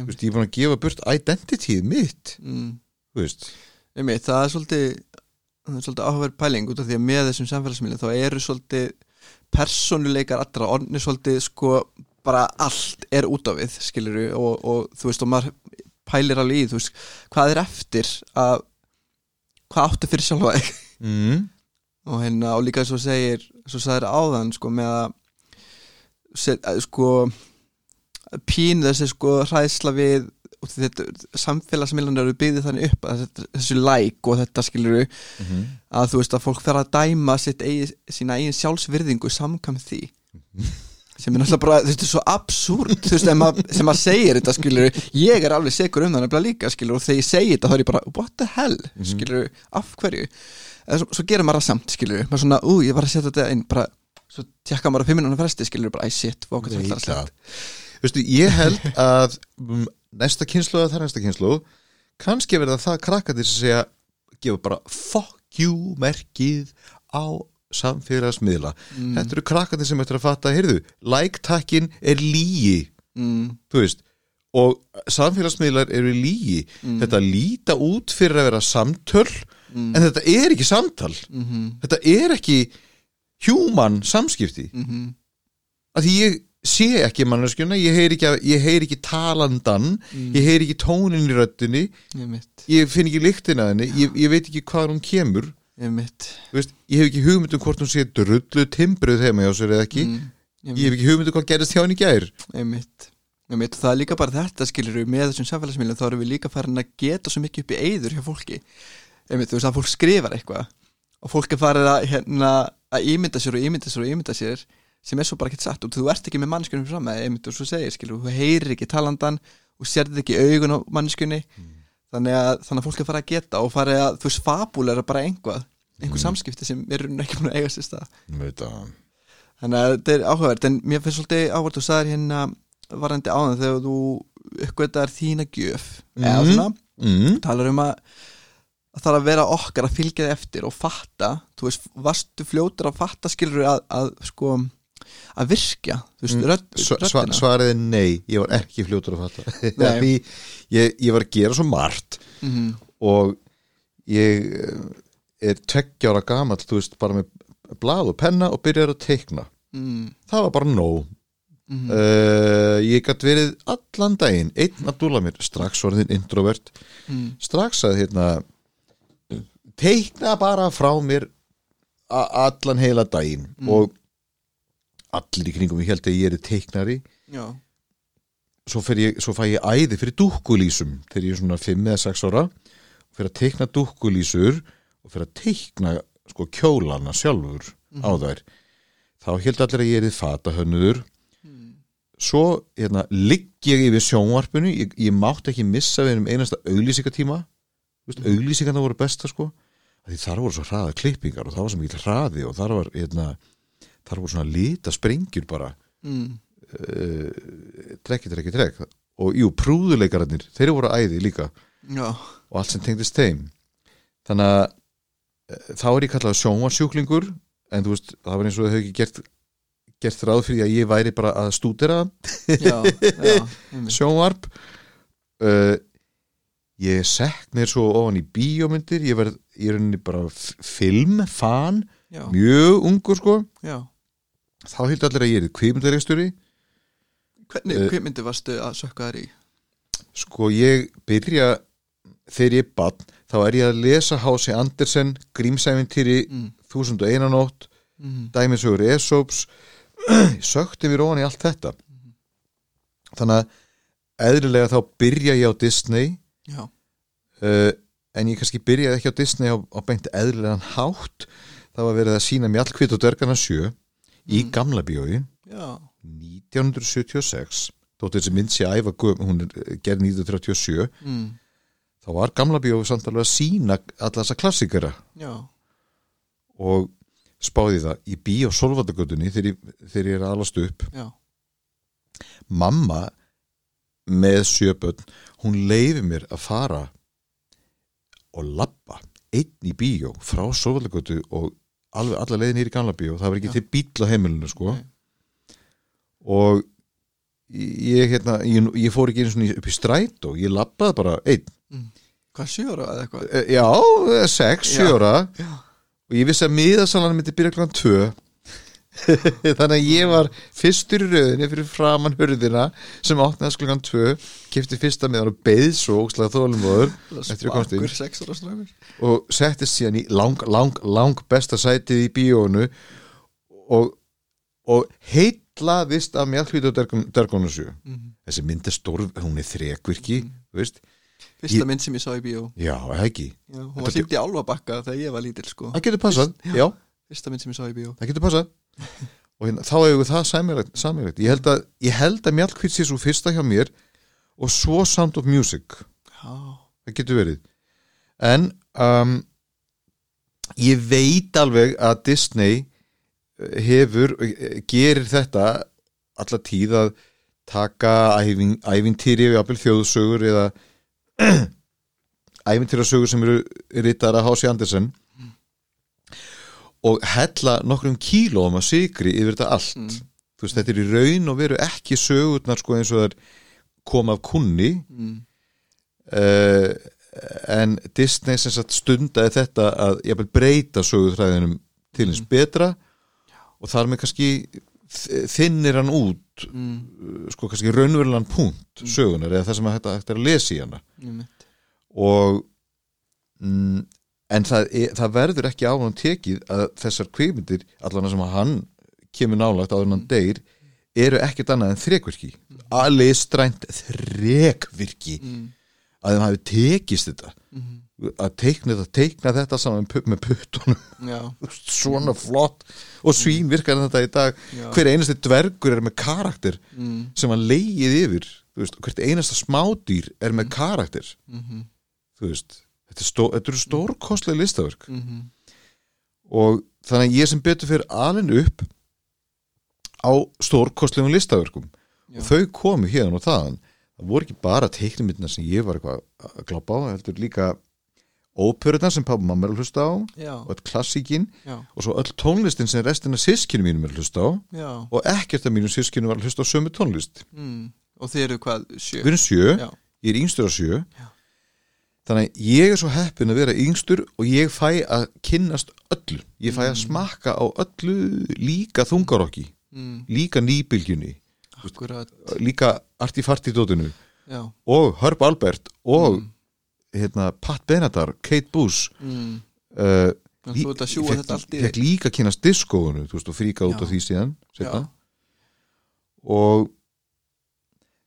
Þú veist, ég er búin að gefa burt identityð mitt Mm. Þú veist, Einmitt, það er svolítið svolítið áhugaverð pæling út af því að með þessum samfélagsmiðlum þá eru svolítið persónuleikar allra orðni svolítið sko bara allt er út á við skiluru og, og þú veist og maður pælir alveg í þú veist hvað er eftir að hvað áttu fyrir sjálfa þig mm. og hérna og líka svo segir svo sagðir áðan sko með að set, að, sko pín þessi sko hræðsla við samfélagsmiðlunar eru byggðið þannig upp þetta, þessu like og þetta skilur Mhm. að þú veist að fólk fer að dæma sitt eigi, sína eigin sjálfsvirðingu samkvæm því sem er náttúrulega bara, þú veist, svo absúrt þú veist, sem að, sem að segir þetta skilur ég er alveg segur um það nefnilega líka skilur og þegar ég segi þetta þá er ég bara, what the hell? Skilur, af hverju? Svo, svo gerir maður það samt, skilur maður svona, ú, ég var að setja þetta inn bara, svo tjekka maður að fimm minúna fresti, skilur, bara, æ, shit, Nei, þetta er það. slett Veistu, ég held að næsta kynslu eða það næsta kynslu kannski verða það krakkatir sem segja gefa bara fuck you merkið á samfélagsmiðla. Mm. Þetta eru krakkatir sem eftir að fatta, heyrðu, like-takkin er lígi mm, þú veist og samfélagsmiðlar eru lígi Mm. þetta líta út fyrir að vera samtöl mm, en þetta er ekki samtal. Mm, þetta er ekki human samskipti. Mm, að því ég sé ekki manneskjuna ég heyri ekki, ég heyri ekki talandan mm, ég heyri ekki tónin í röddinni. Ég ég finn ekki lyktina henni ég, ég veit ekki hvað hún kemur veist, ég hef ekki hugmynd um hvort hún sé drullu timbruð heima hjá sér eða ekki. Mm, ég ég hef ekki hugmynd um hvað gerist hjá henni gær. Einmitt. Einmitt. Það er líka bara þetta skilur við með þessum samfélagsmiðlum þá erum við líka farin að geta svo mikið upp í eyður hjá fólki. Einmitt, þú veist að fólk skrifar eitthvað og fólk er farið að, hérna, að ímynda sér og ímynda sér og ímynda sér sem er svo bara ekkert satt og þú ert ekki með mannskjörnum fram og svo segir skilur þú heyrir ekki talandan og sérðið ekki augun á mannskjörni þannig, að, þannig að fólk er farið að geta og farið að þú veist fabúlera bara einhvað einhver samskipti sem er ekki búin að eiga sér stað Þannig að þetta er áhugavert en mér finnst svolítið áhugavert þú sagðir hérna varandi áðan þegar þú uppgötar þína gjöf eða Mhm. svona, mm. talar um að að það er að vera okkar að fylgja þið eftir og fatta, þú veist, varstu fljótur að fatta skilur að, að sko að virkja, veist, Mm, rödd, Sva, sva, röddina. Svarið er nei, ég var ekki fljótur að fatta. Því ég, ég var að gera svo margt Mhm, og ég eh, er tveggjára gamall, þú veist, bara með blað og penna og byrjar að teikna. Mm, það var bara nóg. Mm, uh, ég gætt verið allan daginn einn að dúla mér, strax orðin introvert. Mm, strax að hérna teikna bara frá mér allan heila daginn Mm. og allir í kringum ég held að ég er teiknari. Já, svo, ég, svo fæ ég æði fyrir dúkkulísum þegar ég er svona 5 eða 6 ára. Fyrir að teikna dúkkulísur og fyrir að teikna sko kjólana sjálfur á þær. Þá held allir að ég er fata hönnuður mm, svo hérna, ligg ég yfir sjónvarpinu. Ég, ég mátt ekki missa við um einasta auglýsingatíma. Mm. auglýsingarna voru besta sko. Þar voru svo hraða klippingar og það var svo mikil hraði og þar var hérna, þar voru svona lita sprengjur bara. Mm, uh, trekki, trekki, trekk og jú, prúðuleikararnir, þeir voru æði líka. Já, og allt sem tengdist þeim. Þannig að uh, þá er ég kallað sjónvarsjúklingur en þú veist, það var eins og þau hefur ekki gert gert ráð fyrir að ég væri bara að stúdera. Já, já einmitt. sjónvarp. Uh, ég sekk mér svo ofan í bíómyndir. Ég verð, ég er bara f- filmfan, já, mjög ungur sko. Já, þá hildi allir að ég er kvikmyndareikstjóri Hvernig Eh, kvikmyndi varstu að sökka þær í? Sko ég byrja þegar ég er bann þá er ég að lesa Hási Andersen Grímsævintýri, Mm. 1001 nótt Mm. dæmisögur Esops. Sökti mér ofan í allt þetta. Þannig að eðlilega þá byrja ég á Disney. Já, uh, en ég kannski byrjaði ekki á Disney á, á beint eðlilegan hátt. Það var verið að sína mjallkvít og dörgarna sjö í Mm. gamla bíói já, 1976 þótt þessi mynd sé æfa hún eh, gerð 1937 mm. þá var gamla bíói samt alveg að sína alla þessa klassikara já, og spáði það í bíó Solvaldagötunni þegar, ég- þegar ég er alast upp já mamma með sjöbönn hún leiði mér að fara og labba einn í bíó frá Solvaldagötu og alveg alla leiðin í gamla bíó það var ekki Já. til bíl á heimilinu sko. Nei. og ég, hérna, ég, ég fór ekki einu svona upp í strætó ég labbaði bara einn. Hvað sjóra eða eitthvað? Eh, já, sex, Já, og ég vissi að miðasalan myndi byrja klant tvö þannig að ég var fyrstur í rauðinni fyrir framann hurðina sem áttnaðast klukkan tvö kefti fyrsta miðan og beið svo sex ára strákur. Og settist síðan í lang, lang, lang besta sætið í bíónu og, og heitlaðist af mjallhvít og dergónu sjö mm. þessi mynd er stór, hún er þrekvirki þú veist, Fyrsta Ég- mynd sem ég sá í bíó. Já, ekki? Já, Hún var sínt í álfabakka þegar ég var lítil sko. Það getur passað, já, Fyrsta mynd sem ég sá í bíó. Það getur passað og hérna, þá hefur það samilegt, samilegt. Ég, held að, ég held að mjallkvít sé svo fyrsta hjá mér og svo Sound of Music. Já, það getur verið. En um, ég veit alveg að Disney eh, hefur, eh, gerir þetta alla tíð að taka ævin, ævintýri við apel þjóðsögur eða ævintýrasögur sem eru rittar að Hási Andersen og hella nokkrum kílóum að sigri yfir þetta allt. Mm. þú veist, þetta er í raun og veru ekki sögurnar sko eins og það koma af kunni. Mm. uh, en Disney sem sagt stundaði þetta að jafnvel breyta sögutræðinum til hins betra og þar með kannski þ- þynnir hann út Mm. uh, sko kannski raunverulegan punkt sögunar eða það sem hægt er að lesa í hana. Og mm, en það, er, það verður ekki á hann tekið að þessar kvikmyndir allan sem að hann kemur nálagt áður hann deyr eru ekkert annað en þrekvirki. Alveg strænt þrekvirki. Mm. að þeim hafi tekist þetta. Mm. að teikna þetta, teikna þetta saman með puttunum, svona flott. Og svín virkar þetta í dag. Já. Hver einasti dvergur er með karakter mm. sem hann leigið yfir hvert einasta smádýr er með karakter. Mm þú veist, þetta, stó, þetta eru stórkostlega listaverk. -hmm. og þannig að ég sem betur fyrir alin upp á stórkostlegum listaverkum. Já. og þau komu hérna og þaðan. Það voru ekki bara teiknumyndina sem ég var eitthvað að glápa á, heldur líka óperurnar sem pappa og mamma er að hlusta á Já, og öll klassíkin. Já, og svo öll tónlistin sem restina sískinu mínum er að hlusta á. Já. Og ekkert af mínum sískinu var að hlusta á sömu tónlist. Mm. Og þið eru hvað, sjö? við erum sjö, ég er yngstur á sjö. Þannig að ég er svo heppin að vera yngstur og ég fæ að kynnast öllu ég fæ að Mm. smakka á öllu líka þungarokki mm. líka nýbylgjunni, akkurat líka artifartidótinu Já, og Herb Albert og mm. hérna, Pat Benatar, Kate Bush Mm. uh, En Þú ert að sjúga þetta allt í fekk líka að kynast diskóinu þú veist og fríka út af því síðan og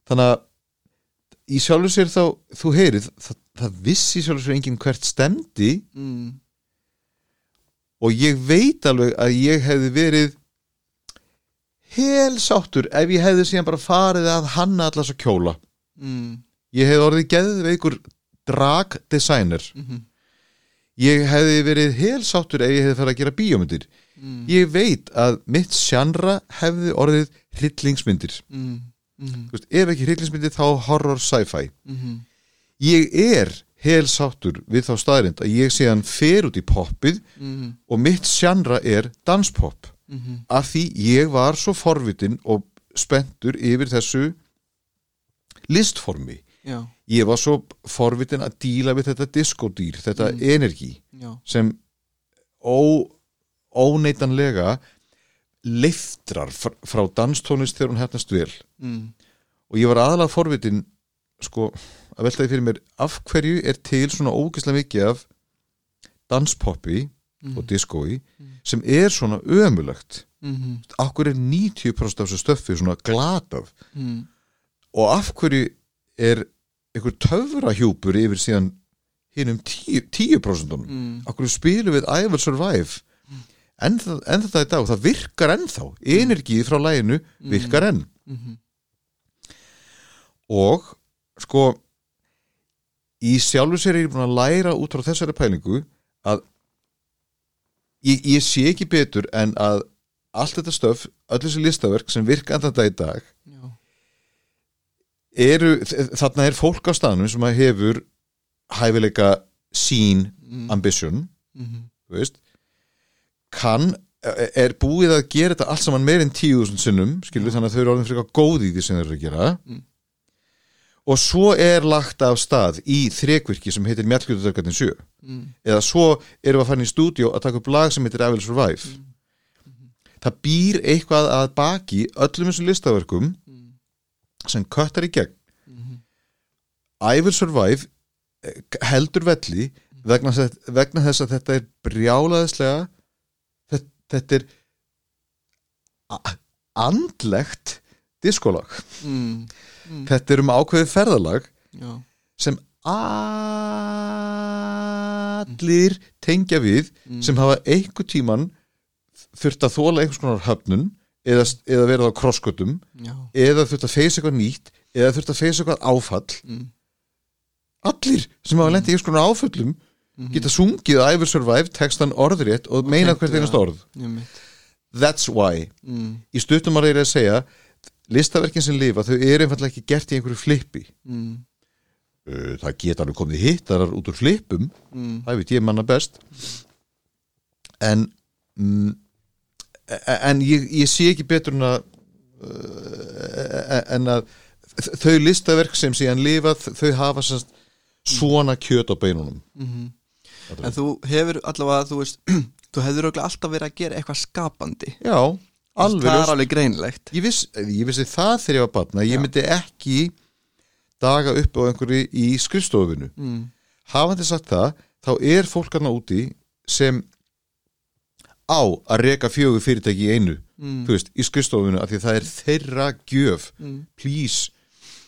þannig að í sjálfur sér þá, þú heyrið það, það vissi sér enginn hvert stemdi mm. og ég veit alveg að ég hefði verið helsáttur ef ég hefði síðan bara farið að hanna allas að kjóla Mm. ég hefði orðið geðveikur drag designer Mm ég hefði verið helsáttur ef ég hefði farið að gera bíómyndir Mm. ég veit að mitt sjannra hefði orðið hryllingsmyndir Mm. Mm. Veist, ef ekki hryllingsmyndir þá horror sci-fi Mm. Ég er helsáttur við þá staðrind að ég séðan fer út í poppið Mm. og mitt sjannra er danspop Mm. af því ég var svo forvitin og spenntur yfir þessu listformi Já, ég var svo forvitin að díla við þetta diskodýr, þetta Mm. energi já, sem ó, óneitanlega leiftrar fr frá danstónlist þegar hún hefnast vel mm. og ég var aðalega forvitin sko, að veltaði fyrir mér af hverju er til svona ógeðslega mikið af danspoppi mm. og diskói Mm. sem er svona ömulegt mm. af hverju er 90% af þessu stöffi svona glatað Mm. og af hverju er einhver töfrahjúpur yfir síðan hinn um 10%, 10% Mm. af hverju spilum við I Will Survive en, það, en þetta í dag, það virkar ennþá energið frá læginu virkar enn Mhm. og sko í sjálfu sér er ég búin að læra út frá þessari pælingu að ég, ég sé ekki betur en að allt þetta stöf, öll þessi listaverk sem virka en þetta í dag Já. eru, þarna er fólk á staðnum sem að hefur hæfileika sín Mm. ambition, Mhm. þú veist kann, er búið að gera þetta allt saman meir en tíu þúsund sinnum skilur þannig að þau eru orðin frekar góð í því sem þau eru að gera Mm. Og svo er lagt af stað í þrekvirki sem heitir Mjallgjöldadörgarnir 7 Mm. eða svo erum við að fara í stúdíó að taka upp lag sem heitir I Will Survive það býr eitthvað að baki öllum þessum listaverkum Mm. sem köttar í gegn Mhm. I Will Survive eh, heldur velli vegna, vegna þess að þetta er brjálaðislega þetta, þetta er andlegt diskolag Mm. Mm. þetta er um ákveðið ferðalag Já. sem allir tengja við Mm. sem hafa einhver tíman þurft að þóla einhvers konar höfnun eða, eða verið á krosskötum eða þurft að feysa eitthvað nýtt eða þurft að feysa eitthvað áfall Mm. allir sem hafa lendið einhvers konar áföllum Mhm. geta sungið I Will Survive textan orðrétt og meina tengt hvert einast orð mitt. That's why Mm. í stuttum að reyna að segja listaverkin sem lifa, þau eru einfallega ekki gert í einhverju flippi Mm. Uh, það geta alveg komið hittarar út úr flippum Mm. það veit ég manna best en mm, en ég, ég sé ekki betur en að uh, en að þau listaverk sem síðan lifað þau hafa svona kjöt á beinunum Mhm. En þú hefur allavega, þú veist þú hefur örugglega alltaf verið að gera eitthvað skapandi já, alveg Það er alveg greinlegt ég, viss, ég vissi það þegar ég var batna ég Já. myndi ekki daga upp á einhverju í skrifstofinu mm. hafandi sagt það þá er fólk aðna úti sem á að reka fjögur fyrirtæki í einu Mm. veist, í skrifstofinu af því að það er þeirra gjöf Mm. please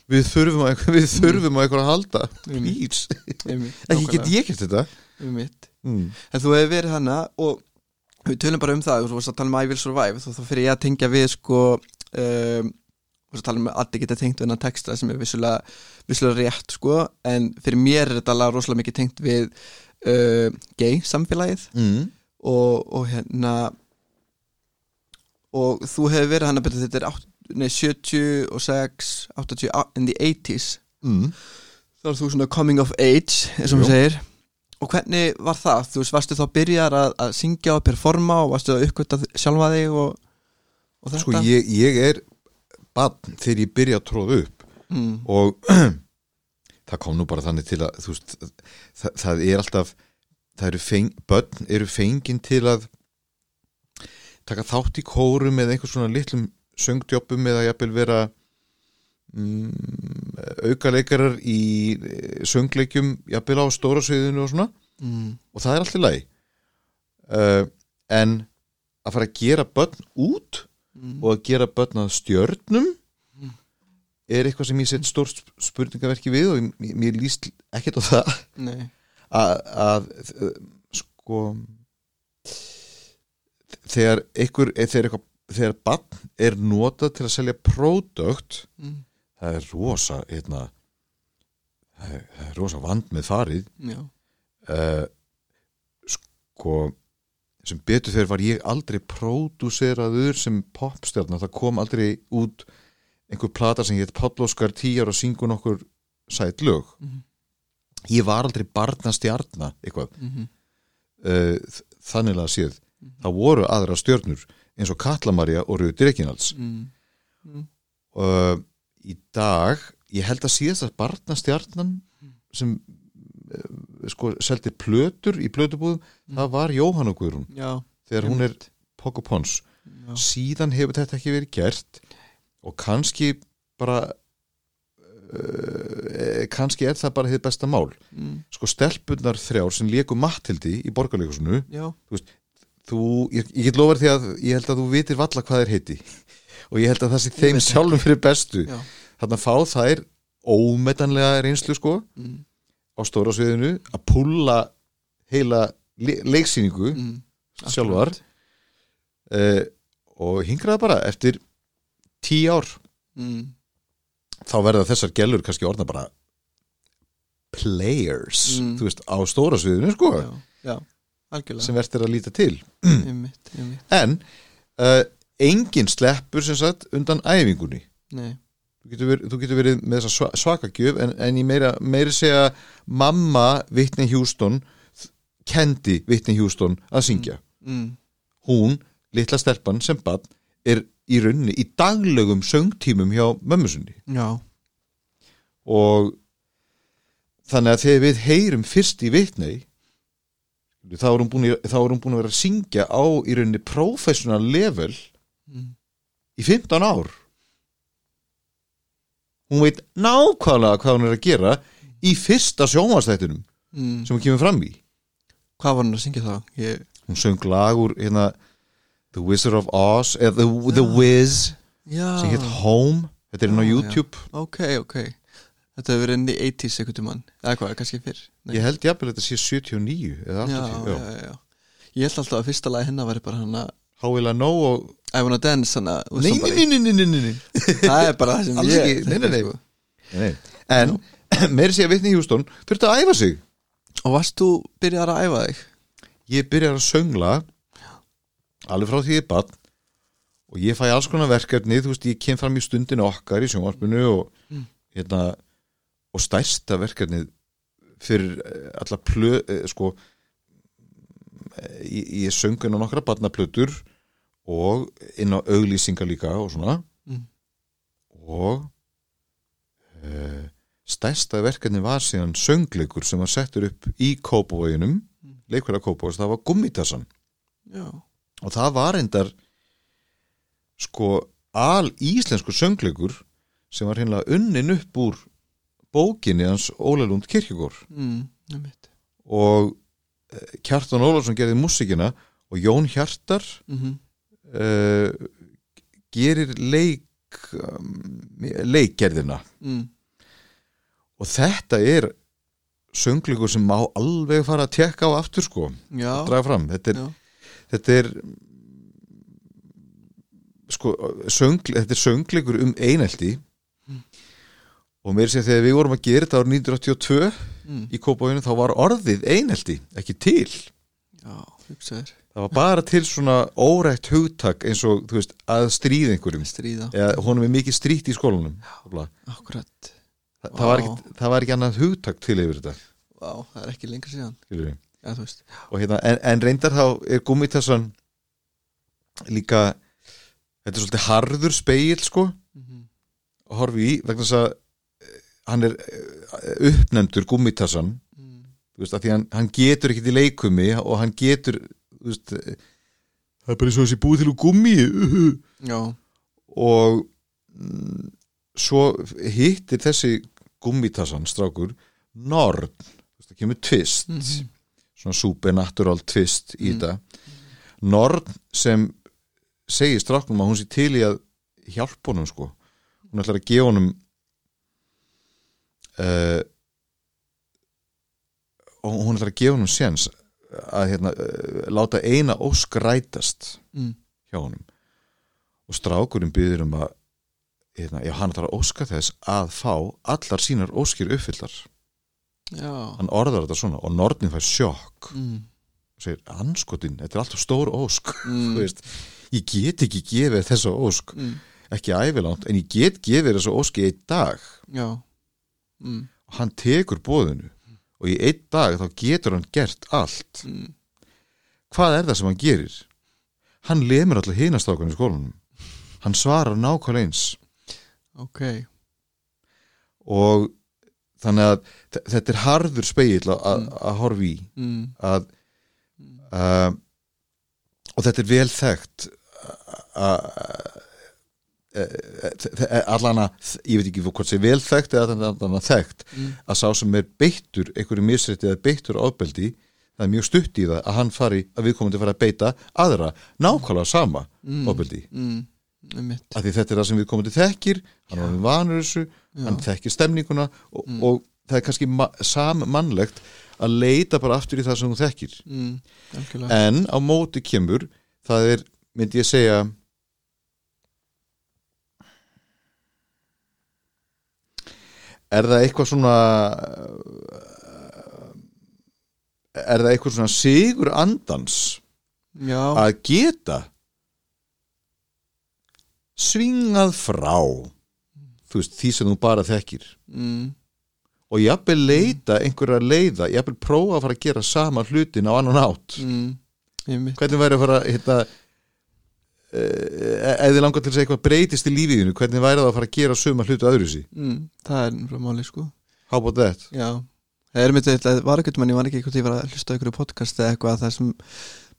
við þurfum á eitthvað að halda please, ekki get ég gert þetta Einmitt. mm. En þú hefur verið hana og við tölum bara um það, þú varst að tala um I Will Survive þá, þá fyrir ég að tengja við sko um, þú varst að tala um að allir geta tengt við hennar texta sem er vissulega, vissulega rétt sko, en fyrir mér er þetta alveg rosalega mikið tengt við uh, gay samfélagið Mm. og, og hérna og þú hefur verið hann að byrja þetta er átt- nei, 76, 80 á- in the 80s Mm. þá er þú svona coming of age eins og maður segir og hvernig var það? Þú veist, varstu þá byrjar að, að syngja og performa og varstu að uppgöta sjálfa þig og, og þetta? sko ég, ég er barn þegar ég byrja að tróða upp mm, og það kom nú bara þannig til að þú veist, það, það er alltaf það eru feng, börn eru fengin til að taka þátt í kórum eða einhvers svona litlum söngdjópum eða jafnvel vera mm, aukaleikarar í eh, söngleikjum jafnvel á stóra sviðinu og svona. Mm, og það er alltaf læg uh, en að fara að gera börn út mm, og að gera börn að stjörnum Mm. er eitthvað sem ég set stór spurningaverki við og mér, mér líst ekkert á það. Að, að sko þegar einhver þegar, eitthvað, þegar barn er notað til að selja pródökt mm, það er rosa hérna, það, er, rosa vand með farið. Uh, sko sem betur þegar var ég aldrei pródúseraður sem popstjarnar það kom aldrei út einhver plata sem hétt Páll Óskar tíjar og syngur nokkur sæt lög. Mhm. ég var aldrei barnastjarna eitthvað. Mm, uh, þannig að séð það voru aðra stjörnur eins og Kallamarja og Rauður Rekinalds mm, uh, í dag ég held að síðast að barnastjarnan sem uh, sko seldi plötur í plötubúðum það var Jóhann og Guðrún. Já, þegar hún er Pokopons já, síðan hefur þetta ekki verið gert og kannski bara uh, kannski er það bara þið besta mál. Mm. sko stelpunnar þrjár sem léku Mattildi í borgarleikusinu Já, þú, ég, ég get lofað því að ég held að þú vitir valla hvað þeir heiti og ég held að það sé Ég þeim sjálfum fyrir bestu. Já. Þarna fá þær ómetanlega reynslu sko mm. á stóra sviðinu að púlla heila le leiksýningu Mm. sjálfar. Uh, og hingraða bara eftir tíu ár. Mm. þá verða þessar gælur kannski orðna bara players Mm. veist, á stóra sviðinu sko Já, já, sem verður að líta til. Einmitt, einmitt. En uh, enginn sleppur sem sagt undan æfingunni. Þú getur verið, þú getur verið með þessa sva- svaka gjöf en, en ég meira, meira segja mamma Houston þ- kendi Whitney Houston að syngja. Mm. hún, litla stelpan sem bann er í rauninni í daglegum söngtímum hjá mömmu sinni. Já, og þannig að þegar við heyrum fyrst í Whitney þá er hún búin, búin að vera að syngja á í rauninni professional level mm. í 15 ár. Hún veit nákvæmlega hvað hún er að gera í fyrsta sjónvastættunum Mm. sem hún kemur fram í. Hvað var hann að syngja þá? Ég, hún söng lag úr hérna, The Wizard of Oz eða The, The Wiz já. sem hétt Home. Þetta er inn á Já, YouTube. Ok, ok. Þetta hefur verið inn í 80s einhvern mann Eða hvað, kannski fyrr? Nei. ég held jafnvel að þetta sé 79 eða já, 80 já, já, já Ég held alltaf að fyrsta lagi hennar væri bara hann að How Will I Know og I wanna dance hann að nei, nei, nei, nei, nei, nei, nei. Það er bara það sem Alls ég ekki, nei, nei, nei. sko. nei. en meiri sé að Whitney Houston þurfti að æfa sig Og varst þú byrjar að æfa þig? ég byrjar að söngla alveg frá því ég er bann og ég fæ alls konar verkefni þú veist, ég kem fram í stundinu okkar í sjónvarpinu og Mm. hérna og stærsta verkefnið fyrir eh, alla plö eh, sko eh, ég, ég söng inn á nokkra barnaplötur og inn á auglýsingar líka og svona Mm. og uh, stærsta verkefni var síðan söngleikur sem var settur upp í Kópavóginum Mm. leikverða Kópavógis, það var Gummitassan Já, og það var endar sko al íslensku söngleikur sem var hérna unnin upp úr bókinni hans Óla Lund Kirkjugór mm, og eh, Kjartan Ólafsson gerði músikina og Jón Hjartar mm -hmm. Uh, gerir leik um, leikgerðina. Mm, og þetta er söngleikur sem má alveg fara að tekka á aftur sko, draga fram. Þetta er, þetta er sko, söngl, þetta er söngleikur um einelti. Mm. og mér sé þegar við vorum að gera þetta árið 1982 mm, í Kópavóinu þá var orðið einelti ekki til, já, hugsaður það var bara til svona órætt hugtak eins og þú veist að stríða einhverjum. Stríða, eða honum er mikið stríkt í skólanum. Þa, akkurat. Það, var ekki, það var ekki annað hugtak til yfir þetta. Vá, það er ekki lengur síðan. Já, og hérna, en, en reyndar þá er gummitassan líka þetta er svolítið harður spegill sko. Mm -hmm. að horfi í vegna þess að eh, hann er eh, uppnefndur gummitassan mm, þú veist, að því hann, hann getur ekkit í leikumi og hann getur veist, það er bara eins og þessi búið til úr gummi. Já, og mm, svo hittir þessi gummitassan strákur veist, það kemur twist. Mhm. svona supernatural twist í Mm. þetta. Nord sem segir stráknum að hún sé til í að hjálpa honum sko. Hún ætlar að gefa honum uh, og hún ætlar að gefa honum séns að hérna, uh, láta eina ósk rætast mm, hjá honum. Og strákurinn byður um að hérna, já, hann ætlar að óska þess að fá allar sínar óskir uppfyllar já. Hann orðar þetta svona og Nordin fær sjokk. Mm, og segir, anskotin, þetta er alltaf stór ósk. Mm, veist, ég get ekki gefið þessa ósk. Mm, ekki ævilangt, en ég get gefið þessa ósk í dag. Já. Mm, og hann tekur bóðinu og í einn dag þá getur hann gert allt. Mm, hvað er það sem hann gerir? hann lemur allir hinastákan í skólanum. Hann svarar nákvæmlega eins. Ok. Og þannig að þe- þetta er harður spegill að, að, Mm. að horfa í. Mm, að uh, og þetta er vel þekkt að allana, ég veit ekki hvort sé vel þekkt eða allana þekkt Mm. að sá sem er beittur einhverju misrætti eða beittur ofbeldi það er mjög stutt í það að hann fari að viðkomandi fara að beita aðra nákvæmlega sama Mm. ofbeldi. Mm, af því þetta er það sem viðkomandi þekkir hann er vanur þessu, hann þekkir stemninguna og, Mm. og það er kannski ma sammannlegt að leita bara aftur í það sem þú þekkir. Mm, en á móti kemur það er, myndi ég segja er það eitthvað svona er það eitthvað svona sigur andans já, að geta svingað frá þú veist, því sem þú bara þekkir? Mm, og jafnvel leita einhverja leiða, jafnvel prófa að fara að gera sama hlutin á annan átt mm, hvernig væri að fara hérna, uh, eða langar til að segja eitthvað breytist í lífiðinu, hvernig væri það að fara að gera suma hlutu öðru sí, mm, það er frá máli sko. How about that? Já, það er mitt eitthvað, var ekkert mann, ég var ekki eitthvað ég var að hlusta á einhverju podcast eða eitthvað það sem,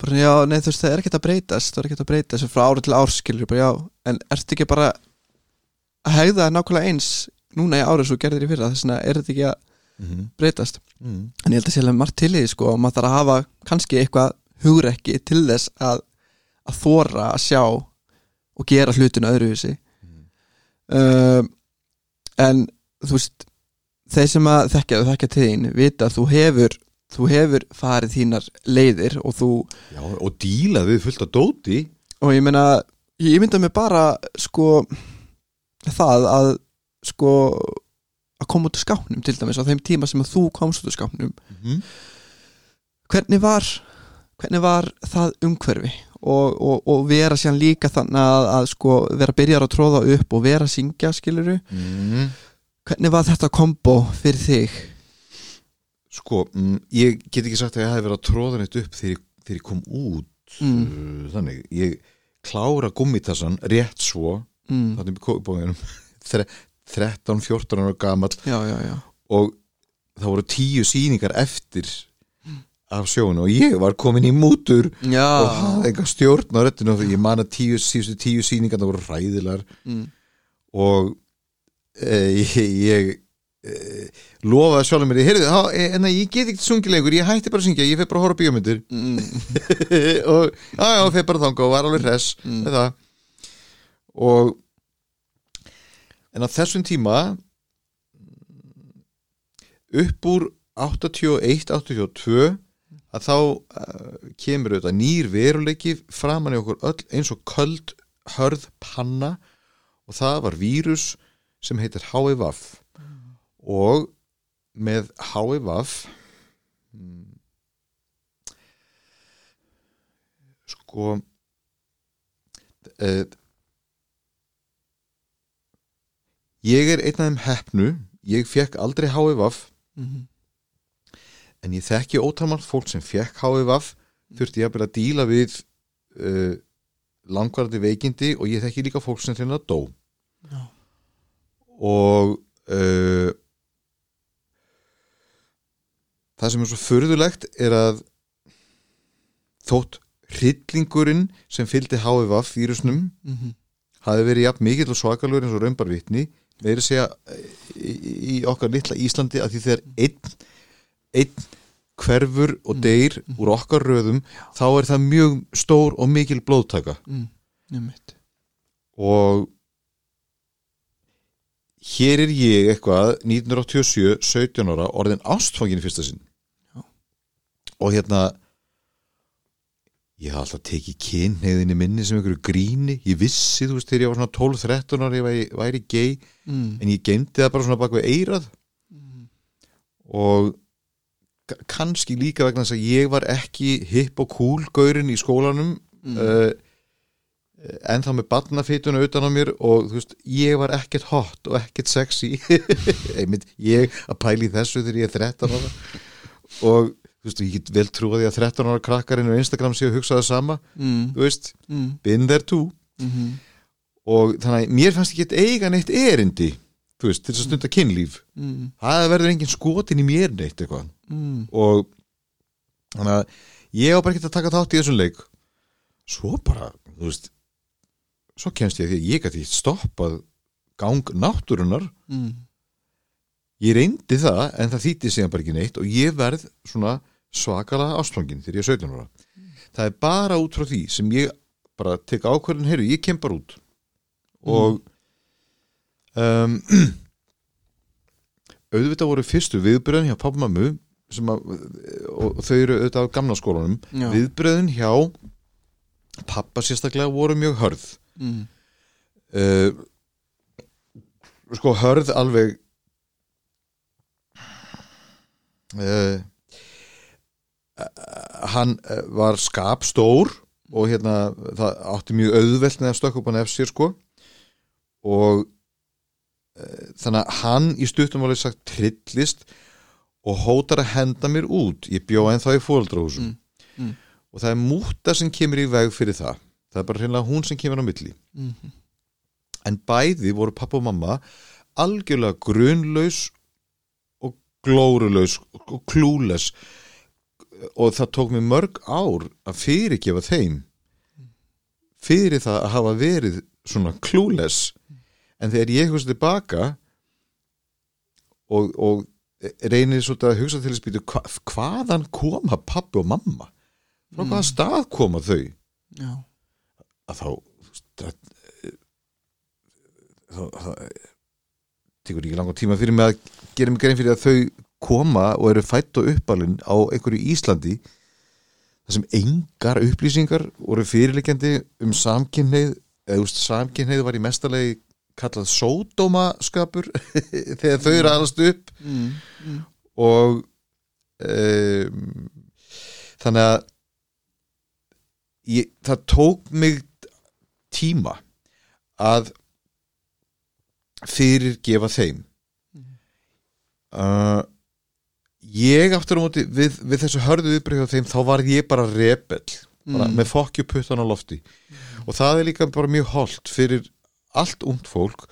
bara já, nei þú veist það er ekkert að breytast það er ekkert að breytast frá ári til ár skilur bara já, en ertu ekki bara að hegða nákvæmlega eins núna í árið svo gerðir í fyrra, þess vegna er þetta ekki að mm -hmm. breytast, mm. en ég held að sé alveg margt til í því sko, og maður þarf að hafa kannski eitthvað hugrekki til þess að að þóra að sjá og gera hlutinu öðruvísi. Um, en þú veist þeir sem að þekkja þú þekkja til þín vita að þú hefur þú hefur farið þínar leiðir og þú, Já, og díla við fullt af dóti. Og ég meina ég mynda mig bara sko það að sko að koma út úr skápnum til dæmis á þeim tíma sem að þú komst út úr skápnum. Mm -hmm. hvernig var hvernig var það umhverfi og, og, og vera síðan líka þannig að, að sko vera byrjar að tróða upp og vera að syngja skiluru mm. hvernig var þetta kombo fyrir þig Sko, mm, ég get ekki sagt að ég hafi verið að tróða neitt upp þegar ég, þegar ég kom út Mm. uh, þannig, ég klára gummitassan rétt svo mm. þannig bóðinum 13-14 ára gamall já, já, já og það voru tíu sýningar eftir af sjónu og ég var komin í mútur og já, hafði eitthvað stjórn á röttinu og ég man að tíu, síðustu tíu sýningar það voru ræðilar mm. og e, ég, ég e, lofaði sjálfum mér e, en ég get ekki sungið lengur ég hætti bara að syngja, ég feg bara að horfa á bíómyndir Mm. og já, já, feg bara þanga og var alveg hress Mm. og en á þessum tíma upp úr 81-82 að þá uh, kemur auðvitað nýr veruleiki framan í okkur öll eins og köld hörð panna og það var vírus sem heitir HIV og með HIV mm, sko uh, ég er einn af þeim heppnu ég fekk aldrei HIV Mm. En ég þekki ótalmann fólk sem fekk HIV þurfti ég að byrja að díla við uh, langvarandi veikindi og ég þekki líka fólk sem þeirna dó Já. og uh, það sem er svo furðulegt er að þótt hryllingurinn sem fylgdi HIV vírusnum Mm. hafi verið jafn mikill og svakalur eins og raunbar vitni meiri segja eh, í, í okkar litla Íslandi að því þegar einn, einn hverfur og deyr úr okkar röðum þá er það mjög stór og mikil blóðtaka Mm. Og hér er ég eitthvað 1987, 17 ára orðin ástfangin fyrsta sinn Já. og hérna ég hafði alltaf tekið kynhneigðinni minni sem einhverju gríni ég vissi, þú veist, þegar ég var svona 12-13 ára ég væri, væri gay Mm. en ég geymdi það bara svona bak við eirað Mm. og kannski líka vegna þess að ég var ekki hipp og cool gaurinn í skólanum Mm. uh, en þá með barnafituna utan á mér og þú veist, ég var ekkert hot og ekkert sexy einmitt ég að pæli þessu þegar ég er 13 ára og þú veist, ég get vel trúið að 13 ára krakkarinn á Instagram sé að hugsa það sama Mm. þú veist, Mm. been there too Mhm. og þannig að mér fannst ekki eiga neitt erindi þú veist, til þess að stunda kynlíf Mm. það verður engin skotin í mér neitt eitthvað Mm. og þannig að ég á bara ekki að taka þátt í þessum leik. Svo bara, þú veist svo kemst ég að því að ég gæti stoppað gang náttúrunar mm. ég reyndi það en það þýtti síðan bara ekki neitt og ég verð svona svakalega ástfangin þegar ég er 17 ára. Það er bara út frá því sem ég bara tek ákvörðin, heyrðu, ég kem bara út. Og um, auðvitað voru fyrstu viðbröðin hjá pappamammu að, og, þau eru auðvitað á gamla skólanum Já. viðbröðin hjá pappa sérstaklega voru mjög hörð mm. uh, sko hörð alveg uh, hann eh, var skapstór og hérna það átti mjög auðvelt stökka upp á nefsir sko og uh, þannig að hann í stuttum var sagt trillist og hótar að henda mér út. Ég bjó ennþá í fóldrahúsum Mm, mm. og það er múta sem kemur í veg fyrir það. Það er bara hreinlega hún sem kemur á milli. Mm. en bæði voru pappa og mamma algjörlega grunlaus og glórulaus og klúles og það tók mér mörg ár að fyrirgefa þeim fyrir það að hafa verið svona klúles en þegar ég hugsa tilbaka og, og reynir svolítið að hugsa til þess býtu hva, hvaðan koma pappi og mamma? Frá hvaða stað koma þau? Já, að þá það, tekur ekki langa tíma fyrir mig að gera mig grein fyrir að þau koma og eru fætt og uppalinn á einhverju Íslandi þar sem engar upplýsingar voru fyrirleikjandi um samkynneið eða veist, samkynneið var í mestalegi kallað sódómaskapur þegar þau eru aðast upp mm. Mm. og um, þannig að ég, það tók mig tíma að fyrirgefa þeim uh, ég aftur á móti við, við þessu hörðu viðbreyða þeim þá var ég bara rebel bara Mm. með fokkjuputtan á lofti og það er líka bara mjög holdt fyrir allt ungt fólk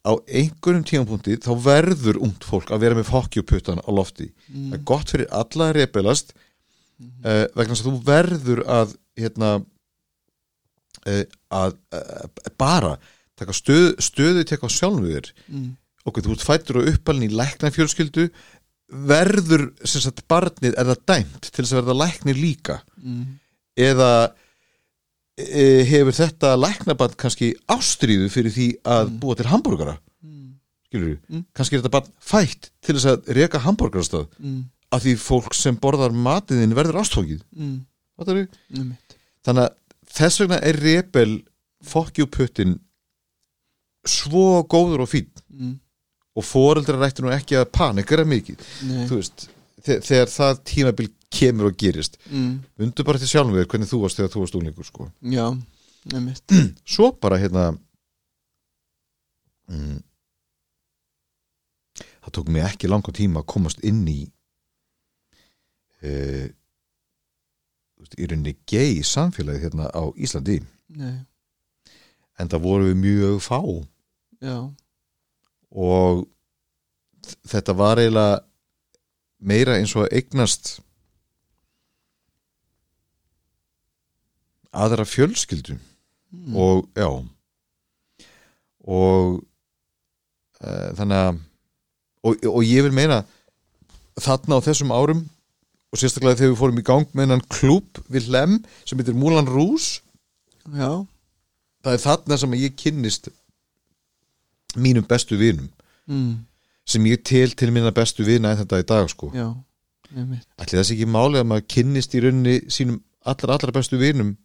á einhverjum tímapunkti þá verður ungt fólk að vera með fokkjuputtan á lofti það er gott fyrir alla að rebelast uh, vegna þess að þú verður að hérna uh, að uh, bara taka stöð, stöðu teka á sjálfum þér Mm. ok, þú fættur og uppalinn í lækna fjölskyldu verður sem sagt barnið er það dæmt til þess að verða læknir líka Mm. eða hefur þetta læknaband kannski ástríðu fyrir því að búa til hambúrgara Mm. skilur Mm. kannski er þetta bara fætt til þess að reka hambúrgarastað Mm. af því fólk sem borðar matiðin verður Mm. Einmitt. þannig að þess vegna er rebel fokkjúputtin svo góður og fín Mm. og foreldrar ættu nú ekki að panikara mikið þú veist, þe- þegar það tímabil kemur og gerist. Mm. undu bara til sjálfum við hvernig þú varst þegar þú varst úlingur sko. Já, einmitt. Svo bara hérna mm, það tók mig ekki langa tíma að komast inn í veist, í rauninni gay samfélagi hérna á Íslandi. Nei, en það voru við mjög fá. Já. Og þetta var eiginlega meira eins og eignast aðra fjölskyldu mm. og já og uh, þannig að og, og ég vil meina þarna á þessum árum og sérstaklega þegar við fórum í gang með hennan klúb við Lem sem heitir Múlan Rús Já, það er þarna sem ég kynnist mínum bestu vinum mm. sem ég tel til minna bestu vina en þetta í dag sko já, einmitt ætli þessi ekki málið að maður kynnist í rauninni sínum allra allra bestu vinum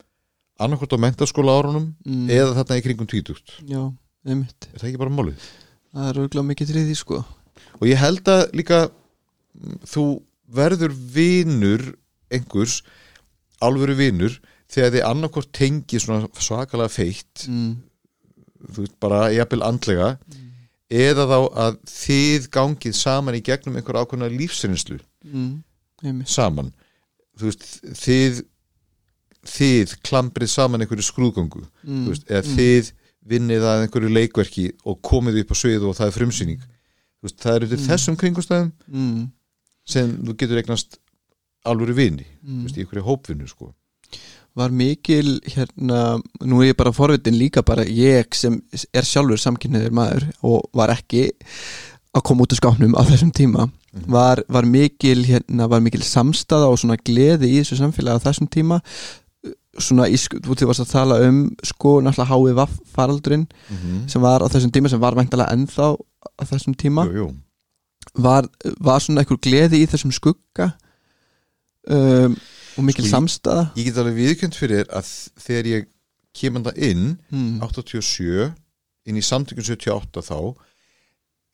annarkvort á mentaskóla árunum mm. eða þarna í kringum tvítugt Já, einmitt er það ekki bara málið? Það er auðvitað mikið því sko og ég held að líka mm, þú verður vinur einhvers alvöru vinur þegar þið annarkvort tengi svona svakalega feitt mm. þú veist bara jafnvel andlega eða þá að þið gangið saman í gegnum einhver ákveðna lífsreynslu Mm. Saman þú veist, þið þið klambrið saman einhverju skrúðgöngu mm. veist, eða þið vinnið að einhverju leikverki og komið upp á sviðu og það er frumsýning veist, það er út í þessum kringustæðum mm. sem þú getur eignast alvöru vini, Mm. í einhverju hópvinnu sko. var mikil hérna, nú er ég bara forvitin líka bara ég sem er sjálfur samkynniður maður og var ekki að koma út úr skápnum á þessum tíma var, var mikil hérna, var mikil samstaða og svona gleði í þessu samfélagi á þessum tíma svona, í, sk- þú varst að tala um sko náttúrulega HIV faraldurinn Mhm. sem var á þessum tíma sem var væntalega ennþá á þessum tíma jú, jú. var, var svona einhver gleði í þessum skugga um, og mikil Sko, ég- samstaða ég get alveg viðkjönd fyrir að þegar ég kemur það inn mm. 87 inn í samtökun 78 þá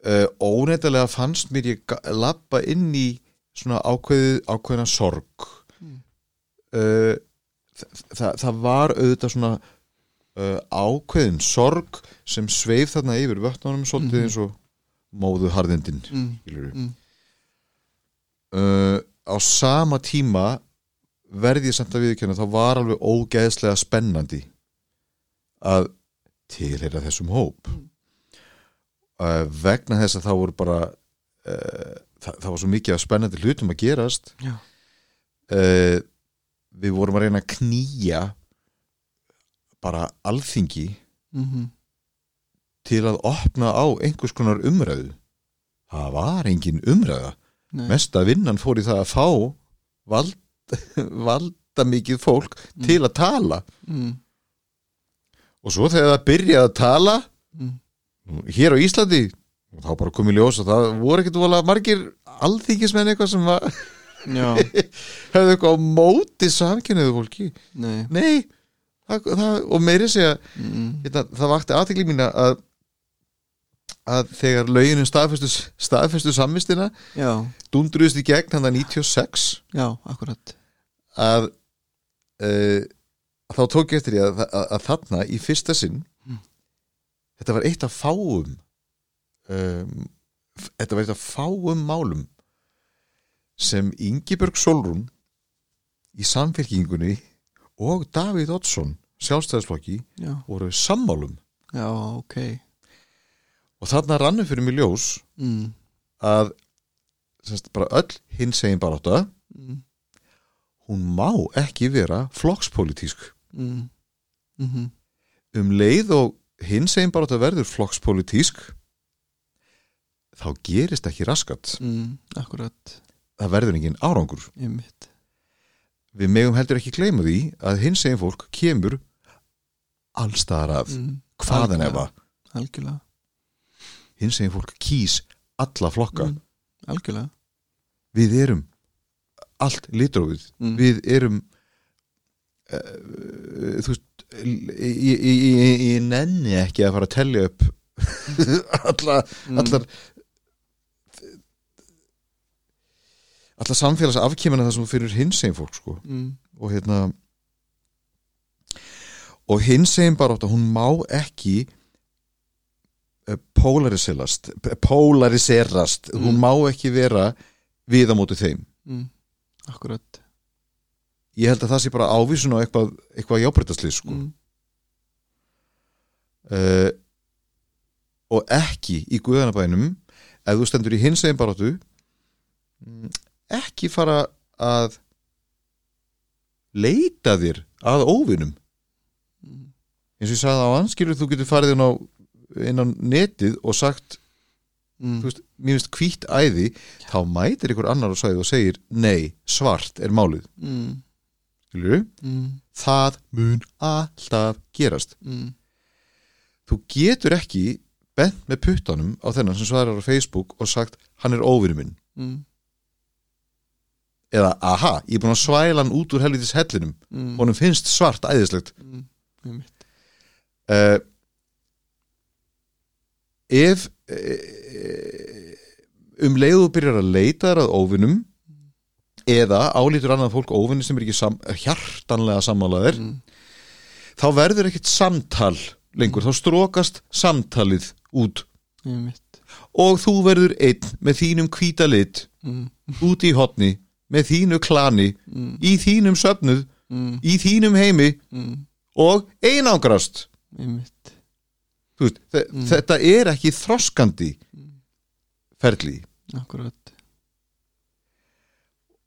uh, óneittalega fannst mér ég labba inn í svona ákveðið, ákveðina sorg Mm. uh, það, það, var auðvitað svona uh, ákveðin sorg sem sveif þarna yfir vötnunum svolítið Mhm. eins og móðu harðindin Mm. Mm. uh, á sama tíma verði ég samt að viðkjöna þá var alveg ógeðslega spennandi að tilheyra þessum hóp uh, vegna þess að þá voru bara uh, það, það var svo mikið spennandi hlutum að gerast uh, við vorum að reyna að knýja bara alþingi Mm til að opna á einhvers konar umræðu það var engin umræða Nei. mesta vinnan fór í það að fá vald, valda mikið fólk Mm. til að tala mm. og svo þegar það byrjaði að tala Mm. hér á Íslandi þá bara komið ljós og það voru ekkert margir alþýkismenn eitthvað sem var, hefðu eitthvað á móti samkynniðu fólki? Nei. Nei, það, það, og meiri segja mm. hérna, það vakti aðtekli mína að að þegar löginin staðfestu, staðfestu samvistina dundruðist í gegn hann að 96 já, akkurat. að uh, þá tók ég eftir því að, að, að þarna í fyrsta sinn Mm. þetta var eitt af fáum um, þetta var eitt af fáum málum sem Ingibjörg Solrún í samfélkingunni og Davíð Oddsson sjálfstæðisflokki Já, voru sammálum já, ok og þarna rannu fyrir mig ljós mm. að semst, bara öll hins egin barátta Mm. hún má ekki vera flokkspolítísk Mm. Mm um leið og hins egin barátta verður flokkspolítísk þá gerist ekki raskat Mm. Akkurat, það verður engin árangur við megum heldur ekki gleyma því að hins egin fólk kemur allstaðar að mm. hvaðan efa hins egin fólk kýs alla flokka mm. Við erum allt litrófið mm. við erum uh, þú veist ég nenni ekki að fara að tellja upp alla, Mm. allar allar samfélags afkemina það sem þú fyrir hinsegin fólk sko mm. og hérna og hinsegin bara átt að hún má ekki eh, polariserast polariserast, Mm. hún má ekki vera við á móti þeim Mm. Akkurat ég held að það sé bara ávísun á eitthvað, eitthvað jábreytaslið sko. uh, og ekki í guðanabænum ef þú stendur í hins egin baróttu mm, ekki fara að leita þér að óvinum Mm. eins og ég sagði á hann skilur þú getur farið inn á, inn á netið og sagt, Mm. veist, mér finnst hvítt æði þá mætir ykkur annar og sagði og segir nei, svart er málið Mm. skilur Mm. það mun alltaf gerast Mm. þú getur ekki bent með puttanum á þennan sem svarar á Facebook og sagt hann er óvinni minn Mm. Eða aha, ég er búin að svæla hann út úr helvitis hellinum Mm. honum finnst svart æðislegt Mm. Uh, ef uh, um leiðu byrjar að leita þér að óvinnum eða álítur annað fólk óvinni sem er ekki sam, hjartanlega sammálaðir mm. þá verður ekkert samtal lengur, þá strókast samtalið út og þú verður einn með þínum hvíta lit mm. út í hotni með þínu klani Mm. í þínum söfnuð, Mm. í þínum heimi Mm. og einangrast veist, Mm. þetta er ekki þroskandi ferli Akkurat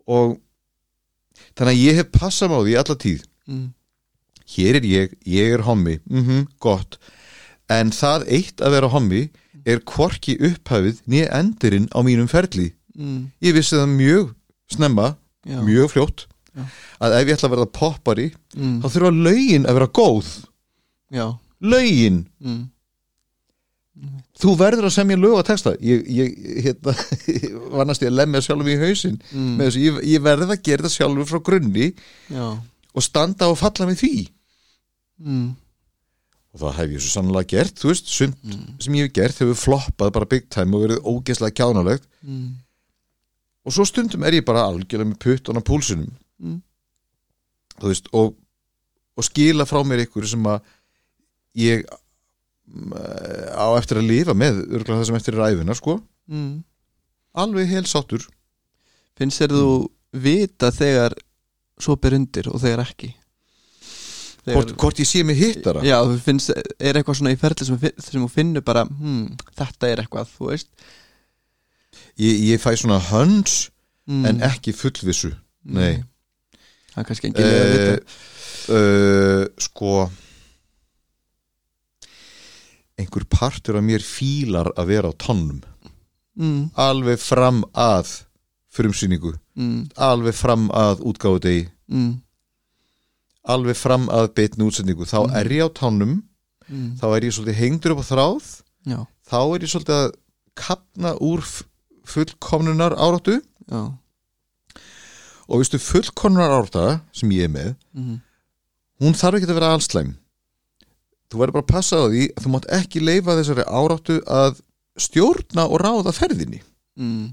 og þannig að ég hef passað á því alla tíð mm. hér er ég, ég er hommi mhm, gott en það eitt að vera hommi er hvorki upphafið nýja endurinn á mínum ferli mm, ég vissi það mjög snemma já, mjög fljótt Já. að ef ég ætla að verða poppari mm, þá þurfa lögin að vera góð. Já, lögin, mm, þú verður að semja lög og texta. Ég, ég hérna, vannast ég að lemja sjálfum í hausinn mm, með þessu, ég, ég verð að gera það sjálfur frá grunni og standa og falla með því. Mm, og það hef ég svo sannlega gert. Þú veist, sund mm, sem ég hef gert hefur floppað bara big time og verið ógeðslega kjánalegt. Mm, og svo stundum er ég bara algjörlega með puttan á púlsunum mm, þú veist, og, og skila frá mér ykkur sem að ég mm, á eftir að lifa með örgulega það sem eftir er æfina, sko. Mm. alveg hel sáttur. Finnst þér þú vita þegar svo ber undir og þegar ekki? Hvort, hvort ég sé mig hittara? Já, finnst, er eitthvað svona í ferli sem, sem þú finnur bara, hmm, þetta er eitthvað þú veist ég, ég fæ svona höns mm, en ekki fullvissu. Nei. það er kannski engin vita. Uh, uh, sko einhver partur af mér fílar að vera á tannum mm, alveg fram að frumsýningu, mm, alveg fram að útgáðu degi, mm, alveg fram að beitni útsendingu, þá Mhm. er ég á tannum mm, þá er ég svolítið hengdur upp á þráð. Já, þá er ég svolítið að kapna úr fullkomnunar áráttu já. Og veistu fullkomnunar áráttu sem ég er með mm, hún þarf ekki að vera allslæm þú verður bara að passa á því að þú mátt ekki leifa þessari áráttu að stjórna og ráða ferðinni. Mm,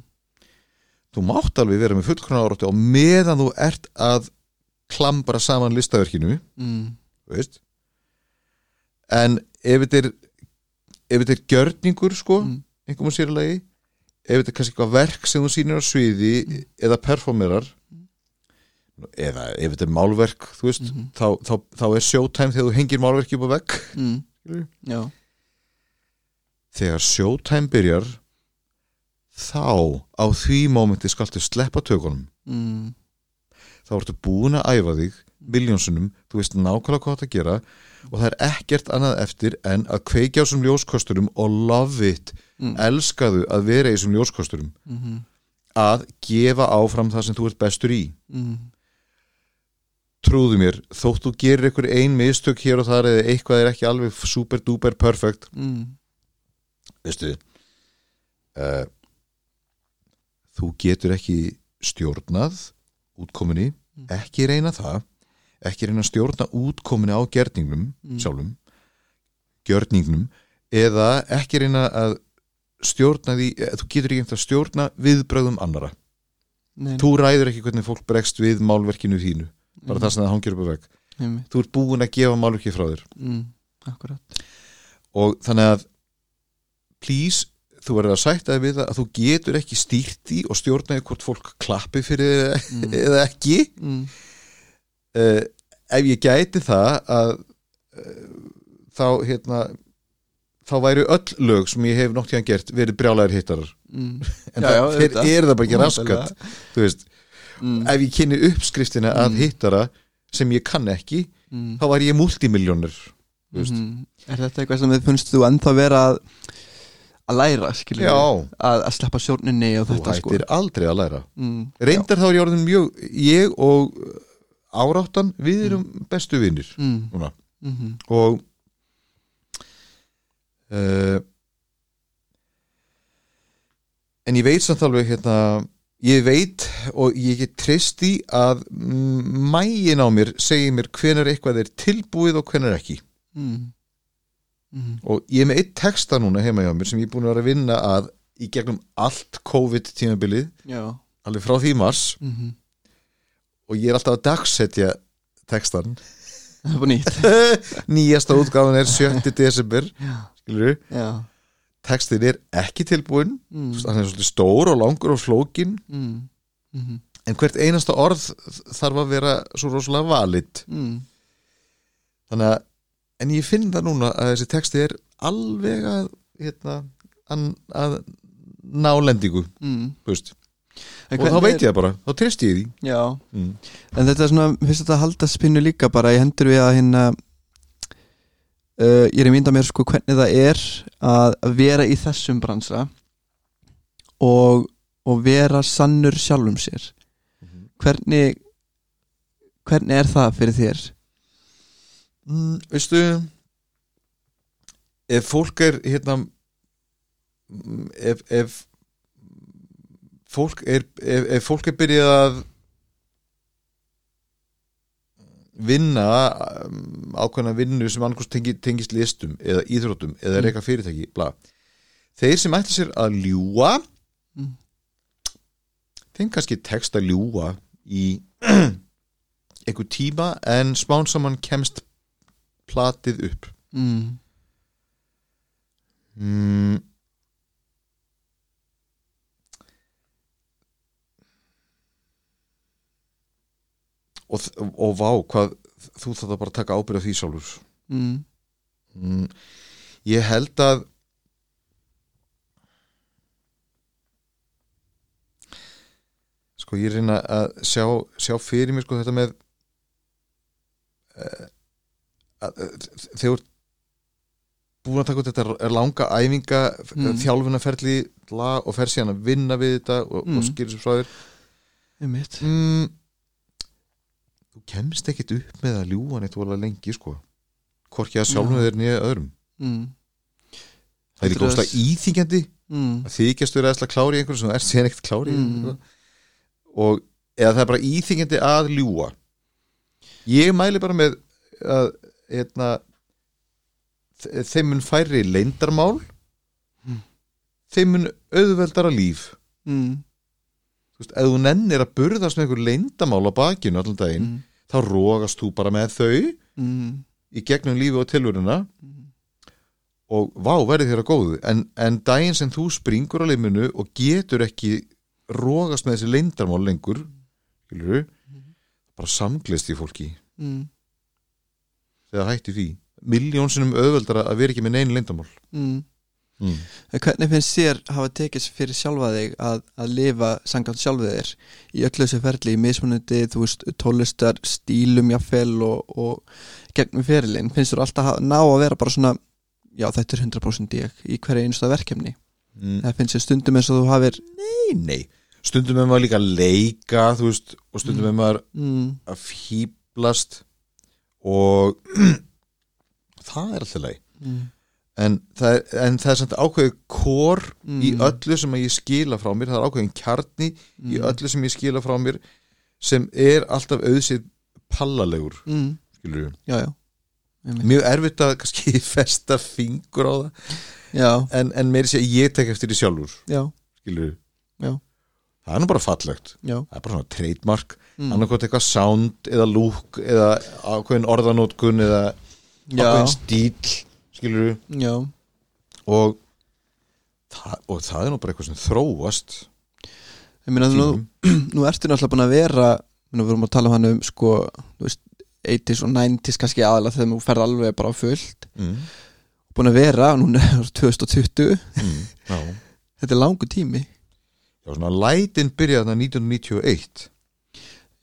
þú mátt alveg vera með fullkomna áráttu og meðan þú ert að klambra saman listaverkinu mm, veist. En ef þetta er ef þetta er gjörningur sko mm, einhverjum sérlegi ef þetta er kannski eitthvað verk sem þú sýnir á sviði eða performerar eða ef þetta er málverk þú veist, Mhm. þá, þá, þá er showtime þegar þú hengir málverki upp á vegg. Mm, þegar showtime byrjar þá á því mómenti skaltu sleppa tökunum. Mm, þá ertu búin að æfa þig miljónsunum, þú veist nákvæmlega hvað þetta gera og það er ekkert annað eftir en að kveikja á þessum ljóskosturum og love it, mm, elskaðu að vera í þessum ljóskosturum. Mm, að gefa áfram það sem þú ert bestur í. Mm, trúðu mér, þótt þú gerir einhver ein mistök hér og þar eða eitthvað er ekki alveg super duper perfect veistu uh, þú getur ekki stjórnað útkominni, ekki reyna það ekki reyna að stjórna útkominni á gerningnum Mm. sjálfum gjörningnum eða ekki reyna að stjórna því, eh, þú getur ekki að stjórna viðbröðum annara nei, þú ræður ekki hvernig fólk bregst við málverkinu þínu, bara mm, það sem það hangir upp á veg þú ert búin að gefa málverki frá þér. Mm, akkurat. Og þannig að please, þú verður að sætta þig við það að þú getur ekki stýrt því og stjórnaði hvort fólk klappi fyrir mm, eða ekki. Uh, ef ég gæti það að uh, þá hérna þá væri öll lög sem ég hef nokt hérna gert verið brjálæðir hittarar. Mm, en Já, það já, fyrir auðvitað. er það bara ekki raskat þú veist, mm, ef ég kynni uppskriftina að Mm. hittara sem ég kann ekki mm, þá væri ég multimiljónir þú mhm. er þetta eitthvað sem þið finnst þú ennþá vera að að læra, skilur já, að, að sleppa stjórninni og þú þetta sko. hættir aldrei að læra. Mm, reyndar þá er ég orðin mjög ég og áráttan við erum bestu vinnir mm, núna. Mhm, og uh, en ég veit samt alveg hérna ég veit og ég get treyst í að mm, mægin á mér segir mér hvenar eitthvað er tilbúið og hvenar ekki. Mm, mhm, og ég er með eitt texta núna heima hjá mér sem ég er búin að vera að vinna að í gegnum allt COVID tímabilið já. alveg frá því mars. Mhm. og ég er alltaf að dagsetja textan það er bara nýtt. Nýjasta útgáfan er 7. desember. Já, skilur já. Textin er ekki tilbúin mm, hann er svolítið stór og langur og flókin mm, mhm, en hvert einasta orð þarf að vera svo rosalega valid. Mm, þannig að en ég finn það núna að þessi texti er alveg að hérna, að, að nálendingu mm, veist. Og þá veit ég það bara, þá treysti ég því. Já, mm. en þetta er svona finnst þetta að halda spinnu líka bara í hendur við að hérna uh, ég er að mynda mér sko hvernig það er að vera í þessum bransa og, og vera sannur sjálfum sér Mhm. hvernig hvernig er það fyrir þér? Mm, veistu ef fólk er hérna mm, ef, ef fólk er ef, ef fólk er byrjað að vinna um, ákveðna vinnu sem annars tengi, tengist listum eða íþróttum eða Mm. reyka fyrirtæki bla. þeir sem ætla sér að ljúa Mm. þeim kannski tekst að ljúa í einhver tíma en smán saman kemst platið upp Mm. Og, og vá hvað þú þarf bara að taka ábyrð af því sjálfur Mm. mm. ég held að sko ég reyna að sjá, sjá fyrir mér sko þetta með uh, að, þegar búin að taka út þetta er langa æfinga Mm. þjálfunarferli lag og fer síðan að vinna við þetta og, Mm. og skýrir svo frá þér Einmitt. mm, þú kemst ekkit upp með að ljúga neitt vola lengi sko hvorki að sjálfum Já. þér nýja öðrum Mm. það er að- óslega íþingjandi Mm. að þykjast vera eðsla klári í einhverju sem þú ert síðan ekkert klári Mm. og eða það er bara íþingjandi að ljúga ég mæli bara með að hérna, þe- þeim mun færri leindarmál Mm. þeim mun auðveldara líf Mm. Veist, ef þú nennir að burðast með einhver leyndamál á bakinu allan daginn, Mm. þá rógast þú bara með þau Mm. í gegnum lífi og tilvöruna Mm. og vá, verði þér að góðu en, en daginn sem þú springur á liminu og getur ekki rógast með þessi leyndarmál lengur skilur bara samglist í fólki Mm. þegar hætti því miljónsinnum auðveldara að vera ekki með neinn leyndarmál Mm. Mm. Hvernig finnst þér hafa tekist fyrir sjálfa þig að, að lifa sangan sjálfið þér í öllu þessu ferli, í mismunandi, þú veist, tónlistar, stílum jáfnvel og, og gegnum ferilinn, finnst þér alltaf að ná að vera bara svona, já þetta er 100% ég í hverju einsta verkefni, Mm. það finnst þér stundum eins og þú hafir nei, nei. Stundum er maður líka að leika þú veist, og stundum er maður mm, að fýblast og það er alltaf leið mm, en það er, en það er samt ákveðið kór mm, í öllu sem ég skila frá mér. Það er ákveðin kjarni í mm, öllu sem ég skila frá mér sem er alltaf auðsið pallalegur mm, Já, já. Mjög erfitt að kannski festa fingur á það. En, en meiri sé að ég tek eftir því sjálfur það er nú bara fallegt. Já. Það er bara svona trademark. Mm, annarkvæmt eitthvað sound eða look eða ákveðin orðanótkun eða ákveðin stíl skilur já, og og það er nú bara eitthvað sem þróast ég meina nú, nú ertu náttúrulega búin að vera nú við erum að tala um hann um sko þú veist, 80s og 90s kannski aðalega þegar þú ferð alveg bara fullt. Mm. búin að vera, núna er 2020 Mm. Þetta er langu tími. Já, svona lætin byrjaði þarna 1991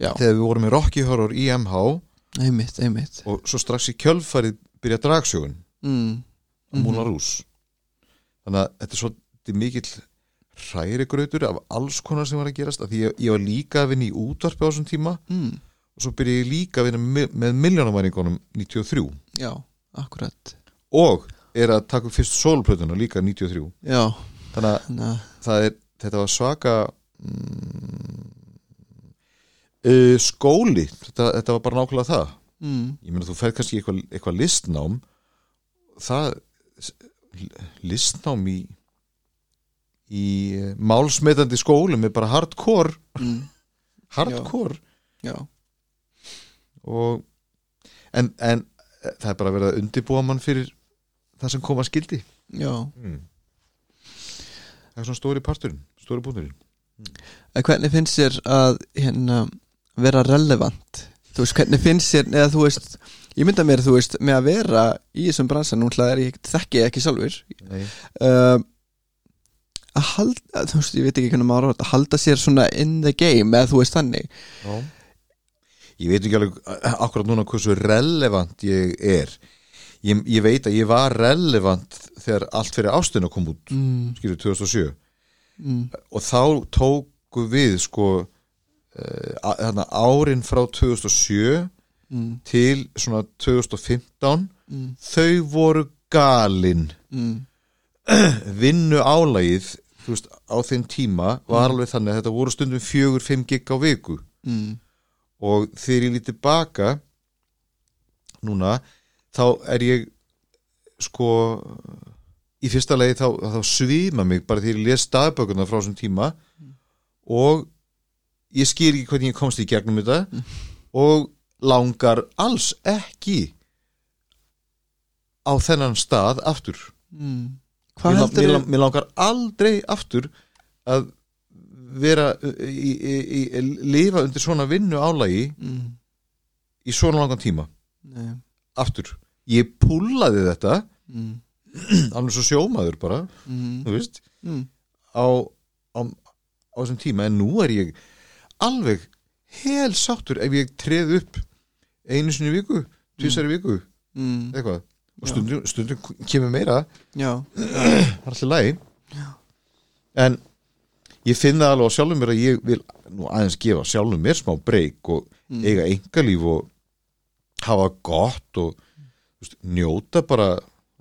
Já, þegar við vorum með Rocky Horror í MH einmitt, einmitt. Og svo strax í kjölfarið byrjaði dragsjógun mm. á Múla Rús þannig að þetta er svo mikill hrærigrautur af alls konar sem var að gerast af því ég, ég var líka að vinna í útvarpi á þessum tíma Mm. og svo byrjaði ég líka að vinna með, með miljónamæringunum 93 Já, akkurat. Og er að taka fyrst sólplötuna líka 93 Já, þannig að að er, þetta var svaka mm, uh, skóli. Þetta, þetta var bara nákvæmlega það. Mm. ég meina þú fer kannski eitthvað, eitthvað listnám það listnám í í málsmetandi skólum er bara hardcore. Mm. hardcore. Já, og en, en eh, það er bara verið að undibúa mann fyrir það sem koma skildi já. Mm. það er svona stóri parturinn stóri búnurinn En hvernig finnst þér að hérna, vera relevant? Þú veist, hvernig finnst þér, eða þú veist ég mynda mér, þú veist, með að vera í þessum bransan, nú hlaðar ég þekki ekki sjálfur. Uh, að halda, þú veist, ég veit ekki hvernig maður að halda sér svona in the game eða þú veist þannig. Já. Ég veit ekki alveg akkurat núna hversu relevant ég er. Ég, ég veit að ég var relevant þegar allt fyrir ástina kom út mm, skilur 2007 mm, og þá tóku við sko uh, árin frá 2007 mm, til svona 2015 mm, þau voru galin. Mm, vinnu álægið veist, á þeim tíma var alveg þannig að þetta voru stundum fjögur, fimm gig á viku. Mm, og þegar ég lítið baka núna þá er ég sko í fyrsta legi þá, þá svima mig bara þegar ég les staðbökuna frá þessum tíma. Og ég skýr ekki hvernig ég komst í gegnum þetta. Og langar alls ekki á þennan stað aftur. Mm. mér, mér, lang- mér langar aldrei aftur að vera í, í, í, lifa undir svona vinnu álægi mm, í svona langan tíma. Nei, aftur, ég púlaði þetta. Mm, alveg svo sjómaður bara, mm, þú veist. Mm, á, á, á þessum tíma. En nú er ég alveg hel sáttur ef ég treð upp einu sinni viku, tvisari viku mm, eitthvað, og stundum, stundum kemur meira, Já, það er alltaf lægi en ég finn það alveg á sjálfum mér að ég vil nú aðeins gefa sjálfum mér smá breyk og mm, eiga engalíf og hafa gott og veist, njóta bara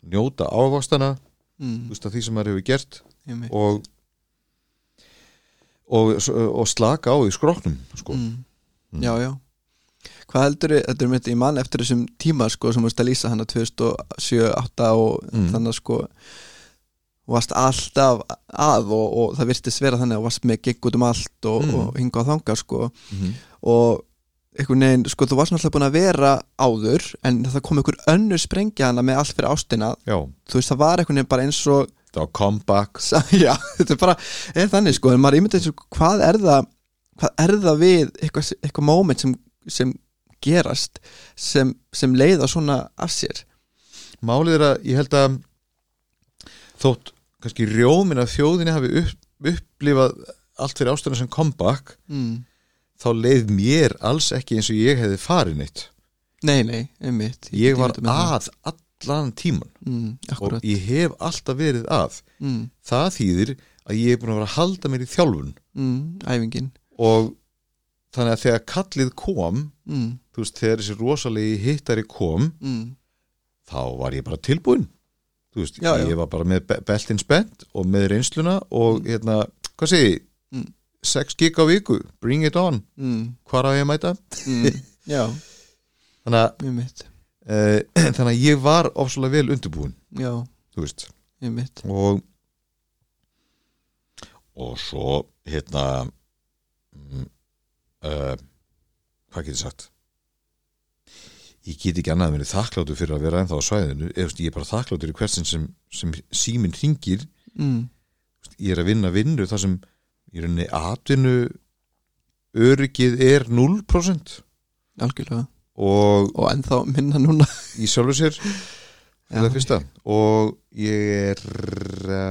njóta ávastana mm, veist, því sem maður hefur gert. Og og, og slaka á í skroknum sko. mm, Já, já Hvað heldur þið, þetta er mitt í mann eftir þessum tíma sko sem veist að lýsa hann að 2007, 2008 og Mm. þannig sko varst alltaf að og, og það virtist vera þannig að varst með gigg út um allt og, Mm. og hinga á þanga sko. Mm og einhvern veginn, sko þú varst náttúrulega búin að vera áður en það kom einhver önnur sprengja hana með allt fyrir ástina. Já, þú veist það var einhvern veginn bara eins og það var comeback. Já, þetta er bara, er þannig sko en maður ímyndið eins og hvað er það hvað er það við eitthvað, eitthvað moment sem, sem gerast sem, sem leiða svona af sér? Málið er að ég held að þótt kannski rjómin af þjóðinni hafi upp, upplifað allt fyrir ástæðan sem comeback mm. þá leið mér alls ekki eins og ég hefði farið neitt. Nei, nei, einmitt. Ég var ímynda mér það. að allan tíman mm, og ég hef alltaf verið að. Mm, það þýðir að ég er búin að vera að halda mér í þjálfun. Mm, Æfingin. Og þannig að þegar kallið kom mm, þú veist, þegar þessi rosalegi hittari kom mm, þá var ég bara tilbúin þú veist, Já, já. ég var bara með be- beltin spennt og með reynsluna og hérna, hvað segi ég? Mm. 6 gig á viku, bring it on. Mm, hvar á ég að mæta? Mm, Já, þannig að, uh, þannig að ég var ofslega vel undirbúin, Já, þú veist. Einmitt og og svo hérna mm, uh, hvað getur sagt ég get ekki annað að verið þakkláttur fyrir að vera ennþá á svæðinu. Eða, veist, ég er bara þakkláttur í hversin sem, sem síminn hringir. Mm, ég er að vinna vinnu þar sem í rauninni atvinnu öryggið er 0% Algjörlega. Og Og ennþá minna núna. Í sjálfu sér það fyrsta. Og ég er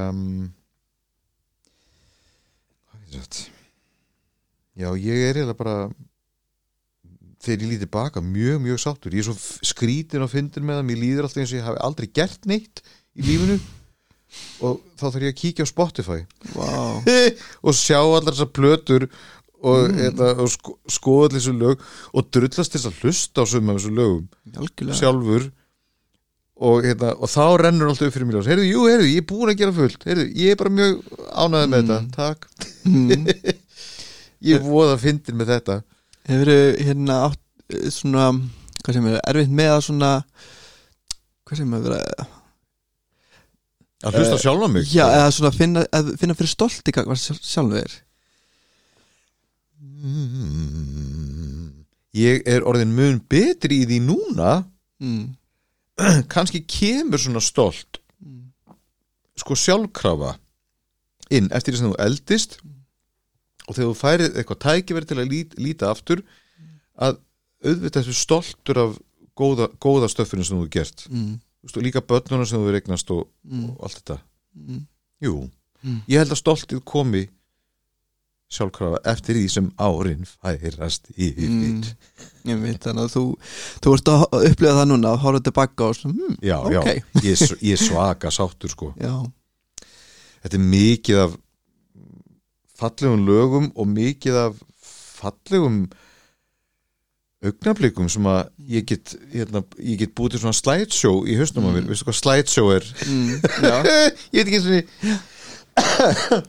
um, hvað er þetta já ég er eiginlega bara þegar ég lítið baka mjög mjög sáttur. Ég er svo skrítin og fyndin með það mér líður alltaf eins og ég hafi aldrei gert neitt í lífinu. Og þá þarf ég að kíkja á Spotify. Vá, og sjá allar þessar plötur og, Mm. mm. og sko, skoða allir þessu lög og drullast þess að hlusta á summa af þessu lögum algjörlega. sjálfur. Og, hérna, og þá rennur alltaf upp fyrir mér heyrðu, jú, heyrðu, ég er búin að gera fullt. Heyrðu, ég er bara mjög ánæðið með Mm. þetta. Takk, mm. ég voða fyndin með þetta Hefur hérna átt eh, svona, hvað sem er, erfitt með að svona hvað sem er vera að hlusta Eh, sjálf á mig Já, eða svona finna, að finna fyrir stolti hvað sjálfur þér Mm. ég er orðin mun betri í því núna mm. kannski kemur svona stolt Mm. sko sjálfkrafa inn eftir því sem þú eldist og þegar þú færið eitthvað tækifæri til að lít, líta aftur að auðvitað þessu stoltur af góða, góða stöffinu sem þú hefur gert Mm. Og líka börnuna sem þú hefur eignast og, Mm. og allt þetta Mm. jú, Mm. ég held að stoltið komi sjálfkrafa eftir því sem árin færast yfir Mm. Ég veit þannig að þú Þú ert að upplifa það núna að horfa tilbaka og svona, hmm, já, já, ok ég, er ég er svaka sáttur sko Já, þetta er mikið af fallegum lögum og mikið af fallegum augnablikum sem að ég get, hérna, ég get búið til svona slideshow í hausnum á mér, veistu hvað slideshow er? mm, ég veit ekki eins og niður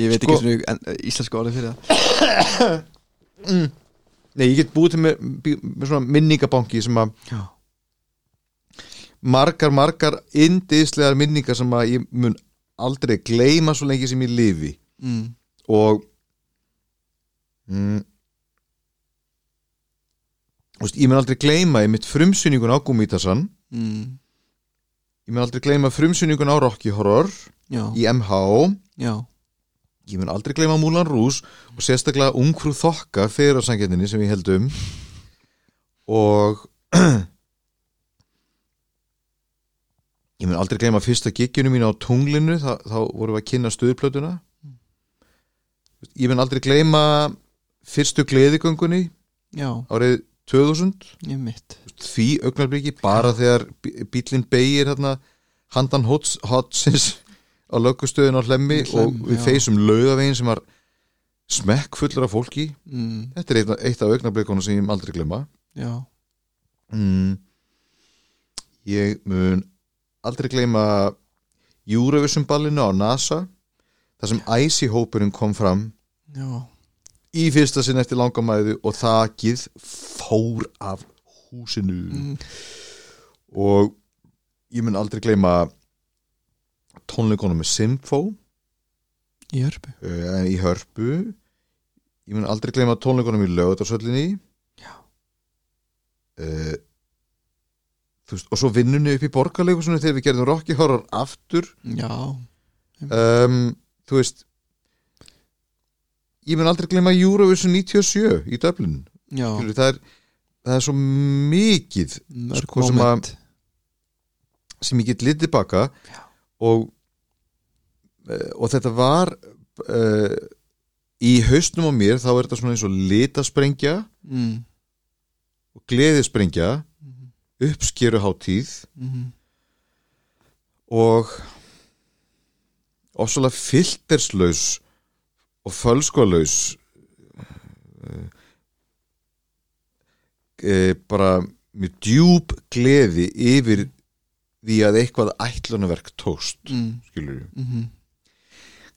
Ég veit ekki svona en, íslensku orðið fyrir það. Nei, ég get búið til með, með svona minningabanki sem að Já, margar, margar indislegar minningar sem að ég mun aldrei gleyma svo lengi sem ég lifi. Mm, og mm, veist, ég mun aldrei gleyma í mitt frumsynningun á Gumítasan mm, ég mun aldrei gleyma frumsynningun á Rocky Horror já, í MH já. Ég mun aldrei gleyma Múlan Rús og sérstaklega Ungfrú Þokka fyrir sangetninni sem ég held um. Og ég mun aldrei gleyma fyrsta gigginu mín á tunglinu þá, þá vorum við að kynna stöðplötuna ég mun aldrei gleyma fyrstu gleðigöngunni árið 2000 ég mitt því augnarbliki bara þegar bí- bíllinn beigir hérna handan hots, hotsins á lögustöðin á hlemmi Í Hlemm, og við já. feysum laugavegin sem var smekk fullur af fólki. Mm, þetta er eitt, eitt af augnablikunum sem ég mun aldrei glemma Já, mm. ég mun aldrei gleyma Eurovision ballinu á NASA þar sem Icy-hópurinn kom fram já, í fyrsta sinn eftir langamæðu og þakið fór af húsinu. Mm, og ég mun aldrei gleyma tónleikonum með Simfó í hörpu. Uh, í Hörpu. Ég mun aldrei gleyma tónleikonum í Lögutarsöllinni Já. uh, þú veist, og svo vinnunni upp í borgarleikusinu þegar við gerðum Rocky Horror aftur. Já, um, þú veist ég mun aldrei gleyma Eurovision 97 í Dublin. Skilur, það, er, það er svo mikið sko sem að- sem ég get litið baka og eh, og þetta var uh, í hausnum á mér þá er þetta svona eins og litasprengja mm, og gleðisprengja mm, uppskeruháttíð mm, og ofsalega filterslaus og fölskolaus uh, uh, bara með djúb gleði yfir því að eitthvað ætlunarverk tóst mm, skilur við mm,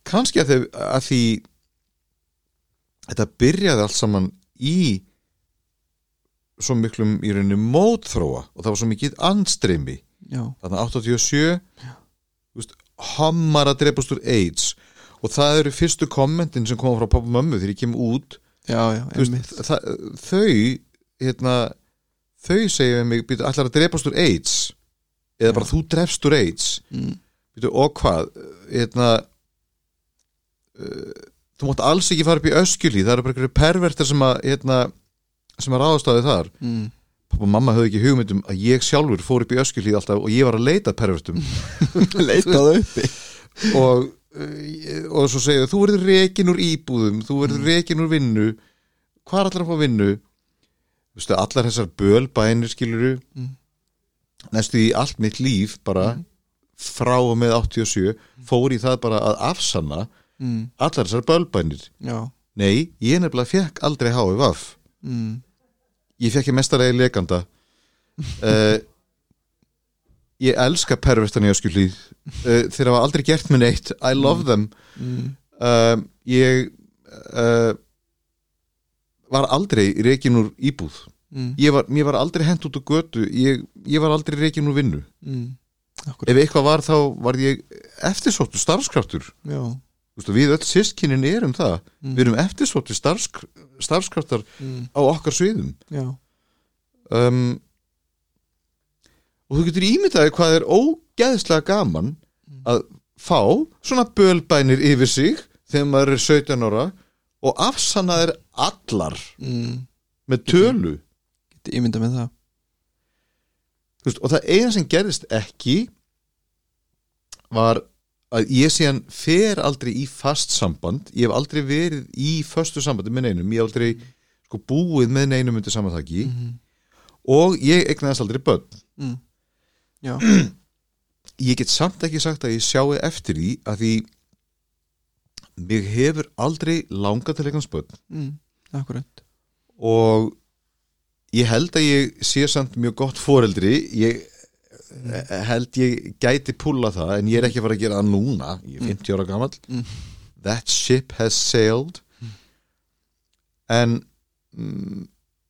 kannski að, þau, að því þetta byrjaði allt saman í svo miklum í rauninni mótþróa og það var svo mikið andstreymi. Já, þarna 87 þú veist, hammar að drepast úr AIDS. Og það eru fyrstu kommentin sem koma frá pappa og mömmu þegar ég kem út. Já, já, veist, það, þau hérna, þau segja mig allar að drepast úr AIDS? Eða bara Já. þú drefst úr AIDS. Mm, býtu, og hvað? Hérna uh, þú mátt alls ekki fara upp í öskjulí það eru bara einhverju pervertir sem að hérna, sem að ráðast á þau þar. Mm, pappa og mamma höfðu ekki hugmyndum að ég sjálfur fór upp í öskjulí alltaf og ég var að leita pervertum. Leitaðu uppi. Og, uh, og svo segja þú verður rekin úr íbúðum þú verður rekin úr vinnu. Hvað er allar að fá vinnu? Vistu, allar þessar bölbænir skiluru Mm. næstu í allt mitt líf bara frá og með 87 fór í það bara að afsanna mm, allar þessar bölbænir. Já, nei, ég nefnilega fekk aldrei mm, ég fekk ég mestarlega leganda uh, ég elska pervertan í öskjulíð uh, þeir hafa aldrei gert mér neitt. I love them. Mm, uh, ég uh, var aldrei reikin úr íbúð. Mm, ég var, mér var aldrei hent út á götu. Ég, ég var aldrei reikin úr vinnu. Mm, ef eitthvað var þá var ég eftirsóttu starfskraftur. Já, Og við öll sístkinin erum það. Mm, við erum eftirsóttu starfs, starfskraftar mm, á okkar sviðum. Já, um, og þú getur ímyndaði hvað er ógeðslega gaman að fá svona bölbænir yfir sig þegar maður er 17 ára og afsanna þeir allar mm, með tölu. geti ímynda með það. Veist, og það eina sem gerðist ekki var að ég síðan fer aldrei í fast samband. Ég hef aldrei verið í föstu sambandi með neinum, ég hef aldrei sko, búið með neinum undir samanþaki Mhm. og ég egnaðist aldrei börn. Mm. Já, ég get samt ekki sagt að ég sjáu eftir því að því mig hefur aldrei langað til eignast börn. Mm. akkurat. Og ég held að ég sé samt mjög gott foreldri. Ég held ég gæti púla það en ég er ekki að fara að gera það núna ég er 50 ára gamall. Mm. that ship has sailed. En mm,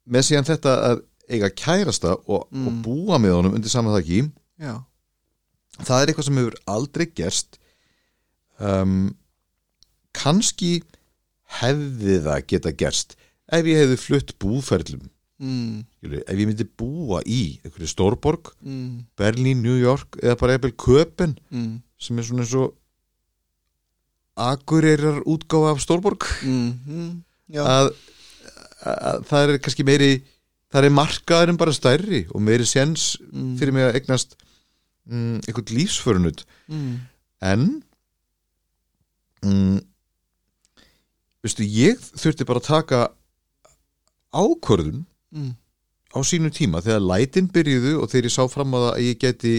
með síðan þetta að eiga kærasta og, og Mm. búa með honum undir saman þakki Já, það er eitthvað sem hefur aldrei gerst. Um, kannski hefði það geta gerst ef ég hefði flutt búferlum mm. skilur, ef ég myndi búa í einhverju stórborg, Mm. Berlín, New York eða bara eitthvað Köpen Mm. sem er svona eins og akureyrar útgáfa af stórborg Mm. Mm. Já, að, að það er kannski meiri það er markaður en bara stærri og meiri séns Mm. fyrir mig að eignast mm, einhvern lífsförunut mm. en mm, veistu, ég þurfti bara að taka ákvörðun Mm. á sínum tíma þegar lætin byrjuðu og þegar ég sá fram á það að ég geti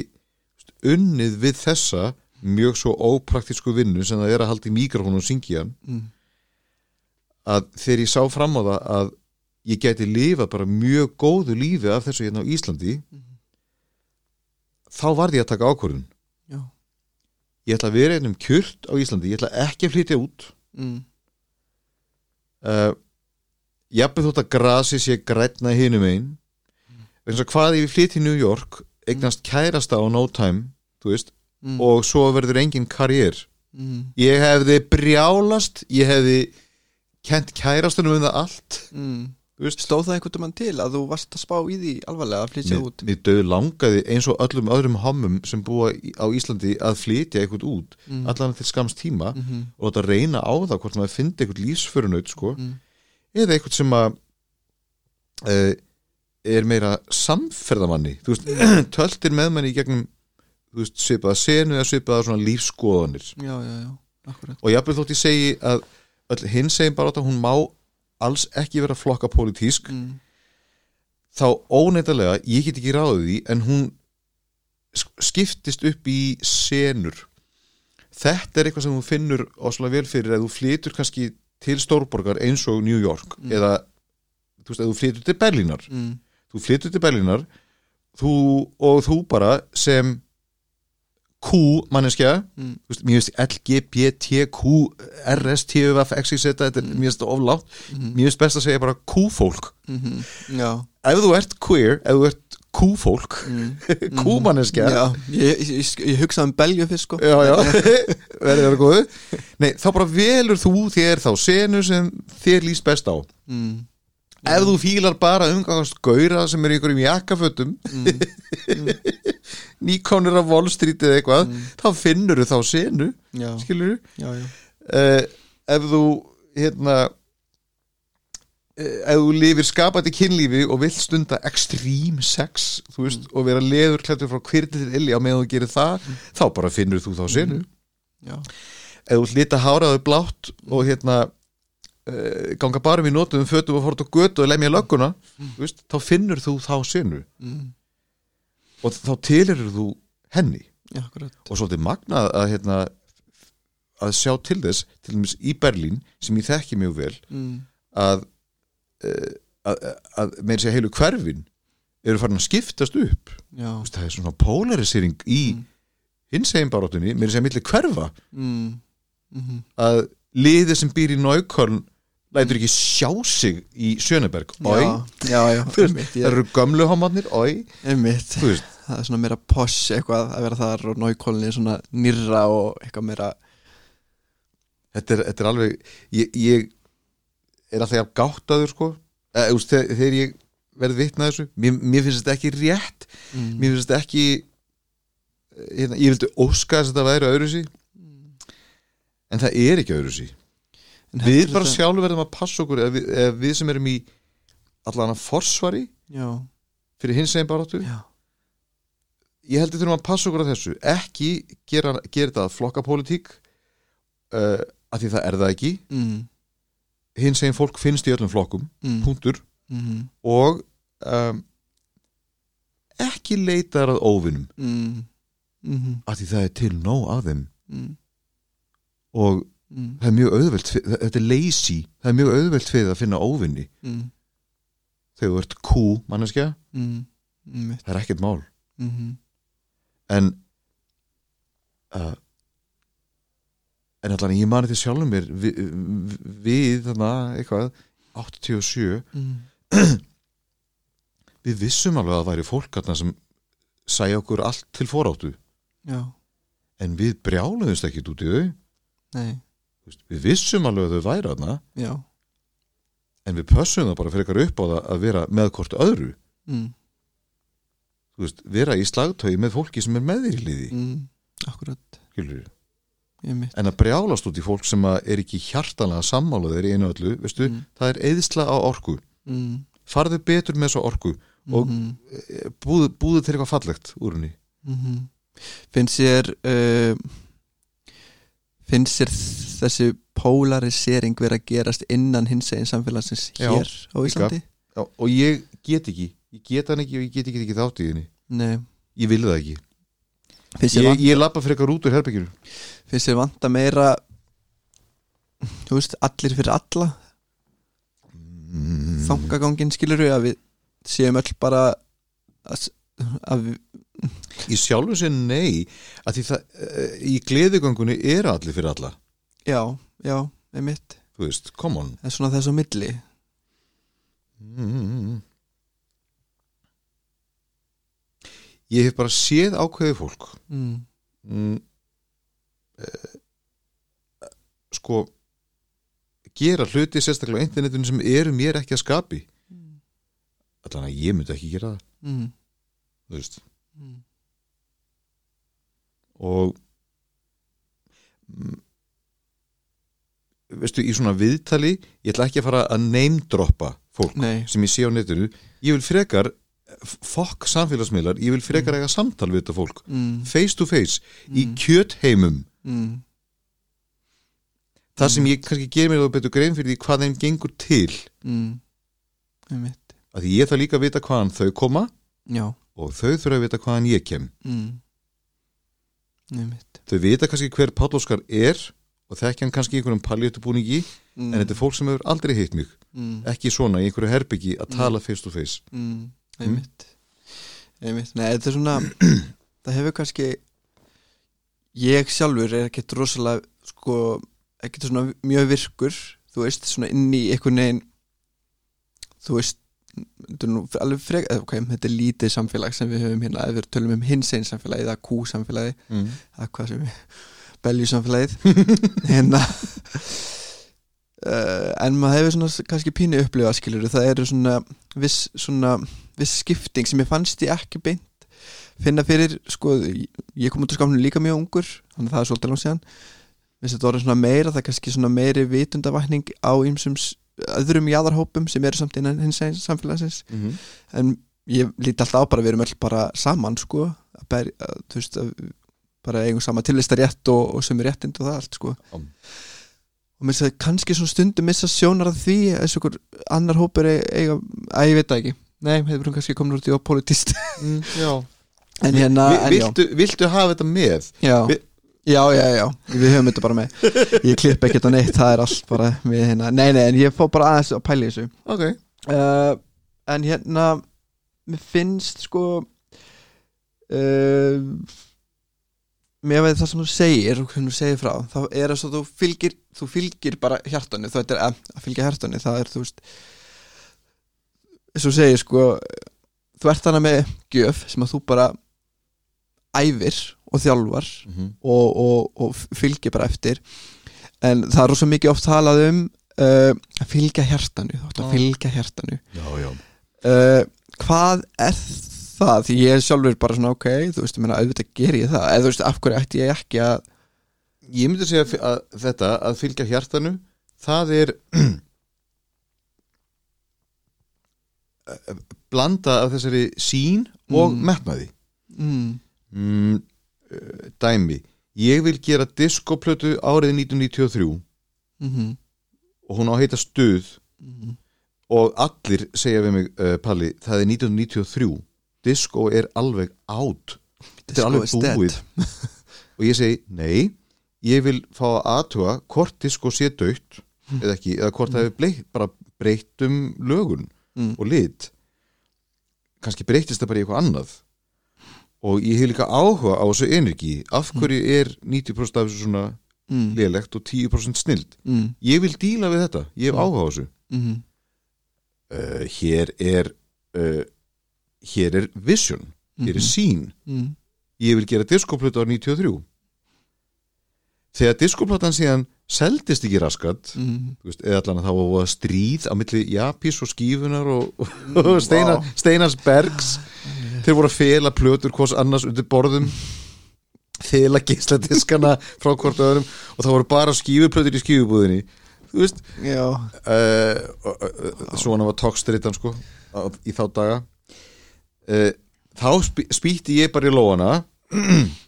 unnið við þessa mjög svo ópraktísku vinnu sem það er að halda í mikrofónu og syngja Mm. að þegar ég sá fram á það að ég geti lifað bara mjög góðu lífi af þessu hérna á Íslandi þá varði ég að taka ákvörðun Já, ég ætla að vera einum kjurt á Íslandi ég ætla ekki að flytja út mm. uh, jafnveg þótt að grasi sé grætna hinum einn eins og hvað ég flyt í New York eignast kærasta á no time veist, Mm. og svo verður engin karriér Mm. ég hefði brjálast ég hefði kent kærastunum um það allt Mm. Stóð það einhvern veginn til að þú varst að spá í því alvarlega að flytja út mér döð langaði eins og öllum öðrum hommum sem búa á Íslandi að flytja eitthvað út mm. allan til skams tíma mm -hmm. og þetta reyna á það hvort maður fyndi eitthvað lífsförunaut sko mm. Eða eitthvað sem að uh, er meira samferðamanni? Þú veist, töltir með manni í gegnum þú veist, svipaða senu eða svipaða svona lífskoðanir Já, já, já, akkurat. Og jafnveg þótt ég segi að öll hinn segir bara að hún má alls ekki vera flokka pólitísk mm. þá óneittalega, ég get ekki ráðið því en hún sk- skiptist upp í senur. Þetta er eitthvað sem þú finnur óslega vel fyrir að þú flytur kannski til stórborgar eins og New York Mm. eða þú veist, að þú flytur til Berlínar Mm. þú flytur til Berlínar þú, og þú bara sem Q manneskja Mm. veist, mér finnst LGBTQ RSTUF XYZ þetta er Mm. mér finnst oflátt Mm. mér finnst best að segja bara Q-fólk Mm Já ef þú ert queer, ef þú ert Q-fólk mm. Q-manneskja Já, ég, ég, ég, hugsaði um belju fyrst sko. Verður það góðu Nei, þá bara velur þú þér þá senu sem þér líst best á. Mm. ef þú fílar bara umgangast gaura sem er í einhverjum jakkafötum Mm. nýkonur af Wall Street eða eitthvað Mm. þá finnur þú þá senu skilur já uh, ef þú hérna ef þú lifir skapandi kynlífi og vill stunda extreme sex veist, og vera leður klættur frá kvirti til illi á meðan þú gerir það þá bara finnur þú þá senu. Já, ef þú hlita háraðu blátt og hérna uh, ganga bara um í notum fötum og fórt á götu og lemja lögguna þú veist, þá finnur þú þá senu. Mm. og þá tilherur þú henni. Já, akkurat. Og svolítið magnað að hérna að sjá til þess, til dæmis í Berlín sem ég þekki mjög vel mm. Að, uh, að, að með þessi heilu hverfin eru farin að skiptast upp. Veist, það er svona polarisering í Mm. hins egin baróttunni, með þessi að milli hverfa. Mm. Mm að liðið sem býr í Náuköln lætur ekki sjá sig í Sjöneberg það eru þú veist, Það er svona meira posh eitthvað að vera þar og náukólinni svona nýrra og eitthvað meira þetta er, þetta er alveg ég, ég er alltaf jafn gáttaður sko. Eh, þú veist, þegar, þegar ég verð vitna þessu mér, mér finnst þetta ekki rétt. Mm. mér finnst þetta ekki eh, hérna, ég vildi óska þess að þetta væri öðru sí en það er ekki öðru sí við bara þetta- sjálfur verðum að passa okkur ef við, ef við sem erum í allan að forsvari Já, fyrir hins eginn baráttu. Já, ég held að þurfum að passa okkur á þessu. Ekki gera, gera þetta flokkapólitík uh, að því það er það ekki. Mm, hins eginn fólk finnst í öllum flokkum mm, punktur. Mm, og um, ekki leitar að óvinnum mm, mm, að því það er til nóg af þeim. Mm, og mm, það er mjög auðvelt þetta er lazy, það er mjög auðvelt fyrir að finna óvinni. Mm, þegar þú ert kú manneskja, það er ekkert mál. Mm, en uh, en allan ég mani til sjálfum mér við, við þarna eitthvað 87 mm, við vissum alveg að það væri fólk þarna sem sæja okkur allt til foráttu. Já, en við brjáluðumst ekkit út í þau. Nei, við vissum alveg að þau væri þarna. Já. En við pössum það bara fyrir eitthvað upp á það að vera með hvort öðru. Mm, veist, vera í slagtögi með fólki sem er með þér í liði. Mm, akkurat, skilurðu. ég mitt en að brjálast út í fólk sem er ekki hjartanlega sammála þeir í einu öllu veistu, Mm. það er eðsla á orku. Mm, farðu betur með svo orku og mm, eh, búðu, búðu til eitthvað fallegt úr henni. Mm, finnst sér uh, finnst sér þessi polarisering vera að gerast innan hins eginn samfélagsins Já, hér á Íslandi? Já, og ég get ekki ég get hann ekki og ég get ekki, þátt í henni. Nei, ég vil það ekki ég, vant, ég lappa fyrir eitthvað út úr herbyggjur finnst sér vanta meira þú veist, allir fyrir alla? Mm. þangagangin skilur við að við séum öll bara að, að við, í sjálfu sér nei að því það eh, í gleðigöngunni er allir fyrir alla. Já, já, einmitt. Þú veist, come on. En svona þess á milli. Mm. Ég hef bara séð ákveðið fólk. Mm, mm. eh, sko gera hluti sérstaklega á internetinu sem eru mér ekki að skapi. Allan að ég myndi ekki gera það. Mm, þú veist. Mm, og mm, veistu, í svona viðtali ég ætla ekki að fara að neymdroppa fólk nei, sem ég sé á netinu. Ég vil frekar fokk samfélagsmiðlar, ég vil frekar eiga samtal við þetta fólk, mm, face to face í Mm. kjötheimum. Mm, það sem ég kannski ger mér þá betur grein fyrir því hvað þeim gengur til. Mm, að því ég þarf líka að vita hvaðan þau koma já, og þau þurfa að vita hvaðan ég kem. Mm, þau vita kannski hver Páll Óskar er og þekkja hann kannski í einhverjum paljötubúningi mm, en þetta er fólk sem hefur aldrei hitt mig. Mm, ekki svona í einhverju herbyggi að tala face to face. Mm, einmitt einmitt, nei þetta er svona það hefur kannski ég sjálfur er ekkert rosalega sko, ekkert svona mjög virkur þú veist, svona inn í einhvern veginn þú veist frek, eða, ok, þetta er lítið samfélag sem við höfum hérna, ef við tölum um hins einn samfélagi eða kú samfélagi, mm. eða hvað sem við belju samfélagið hérna uh, en maður hefur svona kannski pínu upplifa skilur það eru svona viss, svona viss skipting sem ég fannst ég ekki beint finna fyrir sko, ég kom út á skáfnum líka mjög ungur þannig að það er svolítið langt síðan Mér finnst þetta orðið svona meira, það er kannski svona meiri vitundavækning á s- öðrum jáðarhópum sem eru samt innan hins einn samfélagsins Mm -hmm. en ég líti alltaf á bara að við erum öll bara saman sko að ber, að, þú veist að bara eigum sama tillistarétt og, og sem er réttind og það allt sko Um. Og mér það kannski svona stundum missa sjónar að því eins og einhver annar hópur e- eiga, að ég veit það ekki. Nei, hefur hún kannski komin út í á politist mm, en hérna, en já. viltu, viltu hafa þetta með? já, Vi- já, já, já, við höfum þetta bara með. Ég klipp ekkert á neitt, það er allt bara við hérna, nei, nei, en ég fó bara aðeins að pæla í þessu. Ok. Uh, en hérna mér finnst sko uh, mér veit það sem þú segir og hvernig þú segir frá þá er þess að þú fylgir þú fylgir bara hjartanu það er að, að fylgja hjartanu það er þú veist eins og segir sko þú ert hana með gjöf sem að þú bara æfir og þjálfar mm -hmm. og, og, og fylgir bara eftir. En það er rosa mikið oft talað um uh, að fylgja hjartanu þú ætti að fylgja hjartanu. Já, já. Uh, hvað er það? Því ég sjálfur bara svona ok þú veist, ég meina, auðvitað ger ég það. Eða þú veist, af hverju ætti ég ekki að ég myndi segja að, þetta að fylgja hjartanu það er blanda af þessari sín og Mm. metnaði. Mm, mm, dæmi ég vil gera diskoplötu árið 1993 mhm, og hún á að heita stuð. Mhm. Og allir segja við mig uh, Palli, það er 1993 disko er alveg átt þetta er alveg búið. og ég segi, nei ég vil fá að aðtuga hvort disko sé dögt eða ekki, eða hvort það hefur bara breytt um lögun Mm. og lit. Kannski breytist það bara í eitthvað annað. Og ég hef líka áhuga á þessu energi. Af hverju er 90% af þessu svona mm, lélegt og 10% snild? Mm, ég vil díla við þetta, ég hef áhuga á þessu. Mhm, uh, hér er uh, hér er vision. Hér er sín, mm, ég vil gera diskoplötu á 93 þegar diskoplatan síðan seldist ekki raskat mm, veist, eða allan að það var stríð á milli Japis og skífunar og, og Steina, Vá. Steinars Bergs þeir voru að fela plötur hvors annars undir borðum fela gísladiskana frá hvort öðrum og það voru bara skífuplötur í skífubúðinni. Þú veist uh, uh, uh, svona var tókstritan sko í þá daga. Uh, þá spý, spýtti ég bara í lóana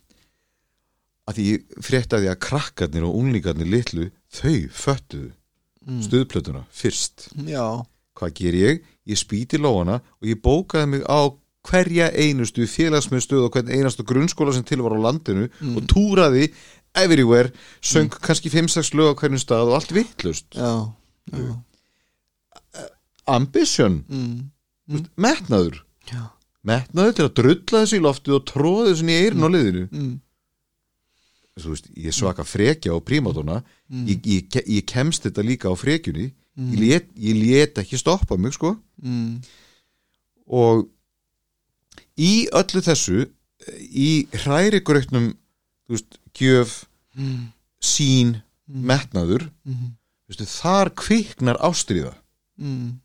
að því ég frétti að krakkarnir og unglingarnir litlu þau föttuðu Mm. stuðplötuna fyrst. Já. Hvað ger ég? Ég spýti lóana og ég bókaði mig á hverja einustu félagsmið stöð og hvern einastu grunnskóla sem til var á landinu og túraði everywhere, söng kannski 5-6 lög á hverjum stað og allt vittlust ambition, mm, metnaður. Já. Metnaður til að drulla þessu í loftið og tróða þessu í á liðinu. Mm, Þú veist, ég svaka frekja á prímatona ég, ég, ke- ég kemst þetta líka á frekjunni ég, lét, ég lét ekki stoppa mig sko. Mm, og í öllu þessu í hræri grötnum þú veist, gjöf mm, sín, metnaður mm, veistu, þar kviknar ástríða. Mm,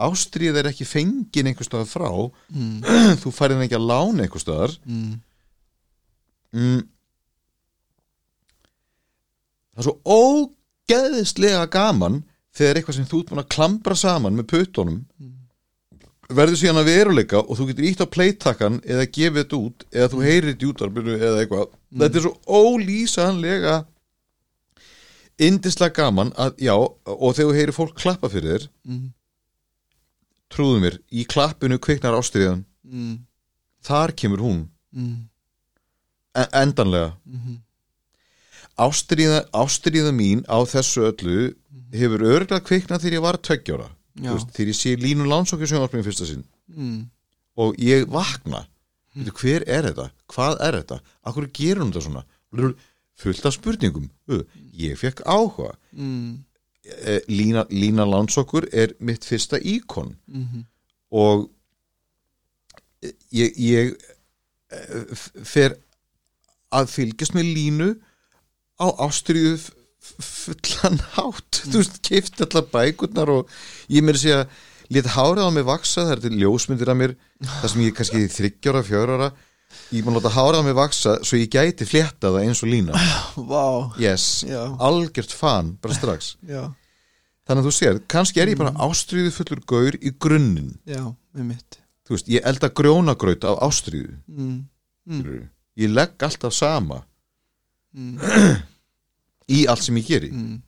ástríða er ekki fengin einhver staðar frá. Mm, þú færið ekki að lána einhver staðar. Mm, mm. Það er svo ógeðislega gaman þegar eitthvað sem þú ert búin að klambra saman með puttunum verður síðan að veruleika og þú getur ítt á playtakkan eða gefið þetta út eða þú heyrir þetta í útvarpinu eða eitthvað. Þetta er svo ólýsanlega indislega gaman að já, og þegar þú heyrir fólk klappa fyrir þér mm, trúðu mér, í klappinu kviknar ástriðan mm, þar kemur hún. Mm, en endanlega. Mhm, ástriða, ástriða mín á þessu öllu hefur örgulega kviknað þegar ég var veist, þegar ég sé Línu Lánsokki sjónvarpinu fyrsta sinn. Mm, og ég vakna. Veitu, hver er þetta, hvað er þetta? Akkur gerur hún þetta svona? Fullt af spurningum. Ég fekk áhuga. Mm, Eh, Lína, Lína Lánsokkur er mitt fyrsta íkon. Mhm, og ég, ég eh, fer að fylgjast með línu á ástriðu fullan hátt. Þú veist, keift allar bækurnar og ég meiri segja let hárað á mig vaksa, það er til ljósmyndir af mér það sem ég kannski þryggjára, fjörára ég má láta hárað á mig vaksa svo ég gæti flétta það eins og lína. Vá. Yes, Já. algjört fan bara strax, Já, þannig að þú sér kannski er ég bara ástriðu fullur gaur í grunninn. Já, með mitt þú veist, ég elda grjónagraut af ástriðu mm, skilurðu. ég legg alltaf sama mm, í allt sem ég geri. Mm,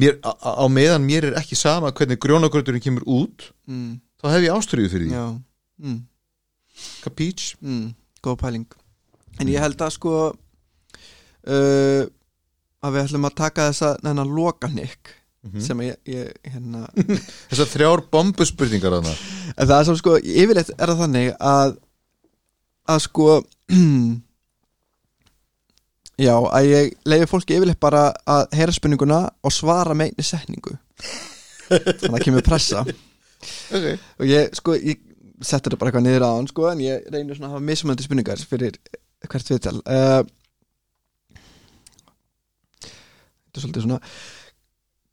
mér, á, meðan mér er ekki sama hvernig grjónagrauturinn kemur út mm, þá hef ég ástriðu fyrir því. Mm, kapíts. Mm, Góð pæling. En ég held að sko uh, að við ætlum að taka þessa þennan lokanikk Mhm. sem að ég, ég hérna þessar þrjár bombuspurningar þarna. En það er svo sko, yfirleitt er það þannig að að sko já, að ég leiði fólki yfirleitt bara að heyra spurninguna og svara með einni setningu þannig að það kemur pressa okay. og ég, sko, ég settur þetta bara eitthvað niður á hann, sko, en ég reynir svona að hafa mismunandi spurningar fyrir hvert viðtal uh, Þetta er svolítið svona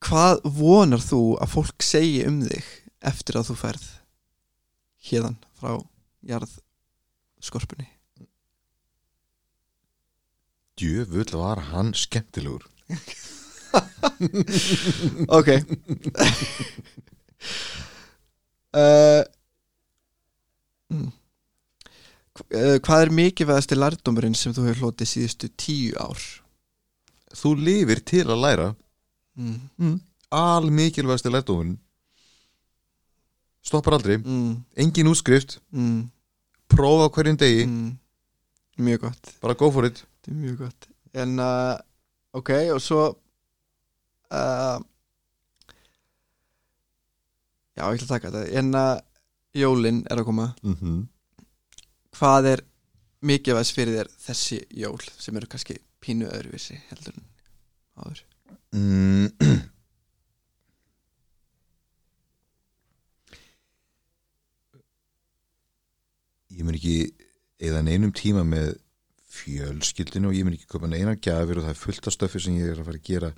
Hvað vonar þú að fólk segi um þig eftir að þú ferð hérðan frá jarðskorpunni? Djöfull var hann skemmtilegur Ok uh. Hva- hvað er mikilvægasti lærdómurinn sem þú hefur hlotið síðustu tíu ár? Þú lifir til að læra Mm. mm. Al mikilvægasti lærdómurinn Stoppar aldrei Mm. Engin útskrift Mm. Prófa hverjum degi Mm. Mjög gott Bara go for it Þetta er mjög gott En, uh, ok, og svo uh, Já, ég ætla að taka þetta En uh, jólin er að koma mm -hmm. Hvað er mikilvægst fyrir þér þessi jól sem eru kannski pínu öðruvísi heldur áður mm. Ég mun ekki eða neinum tíma með fjölskyldinu og ég mun ekki köpa neina gjafir og það er fullt af stöfi sem ég er að fara að gera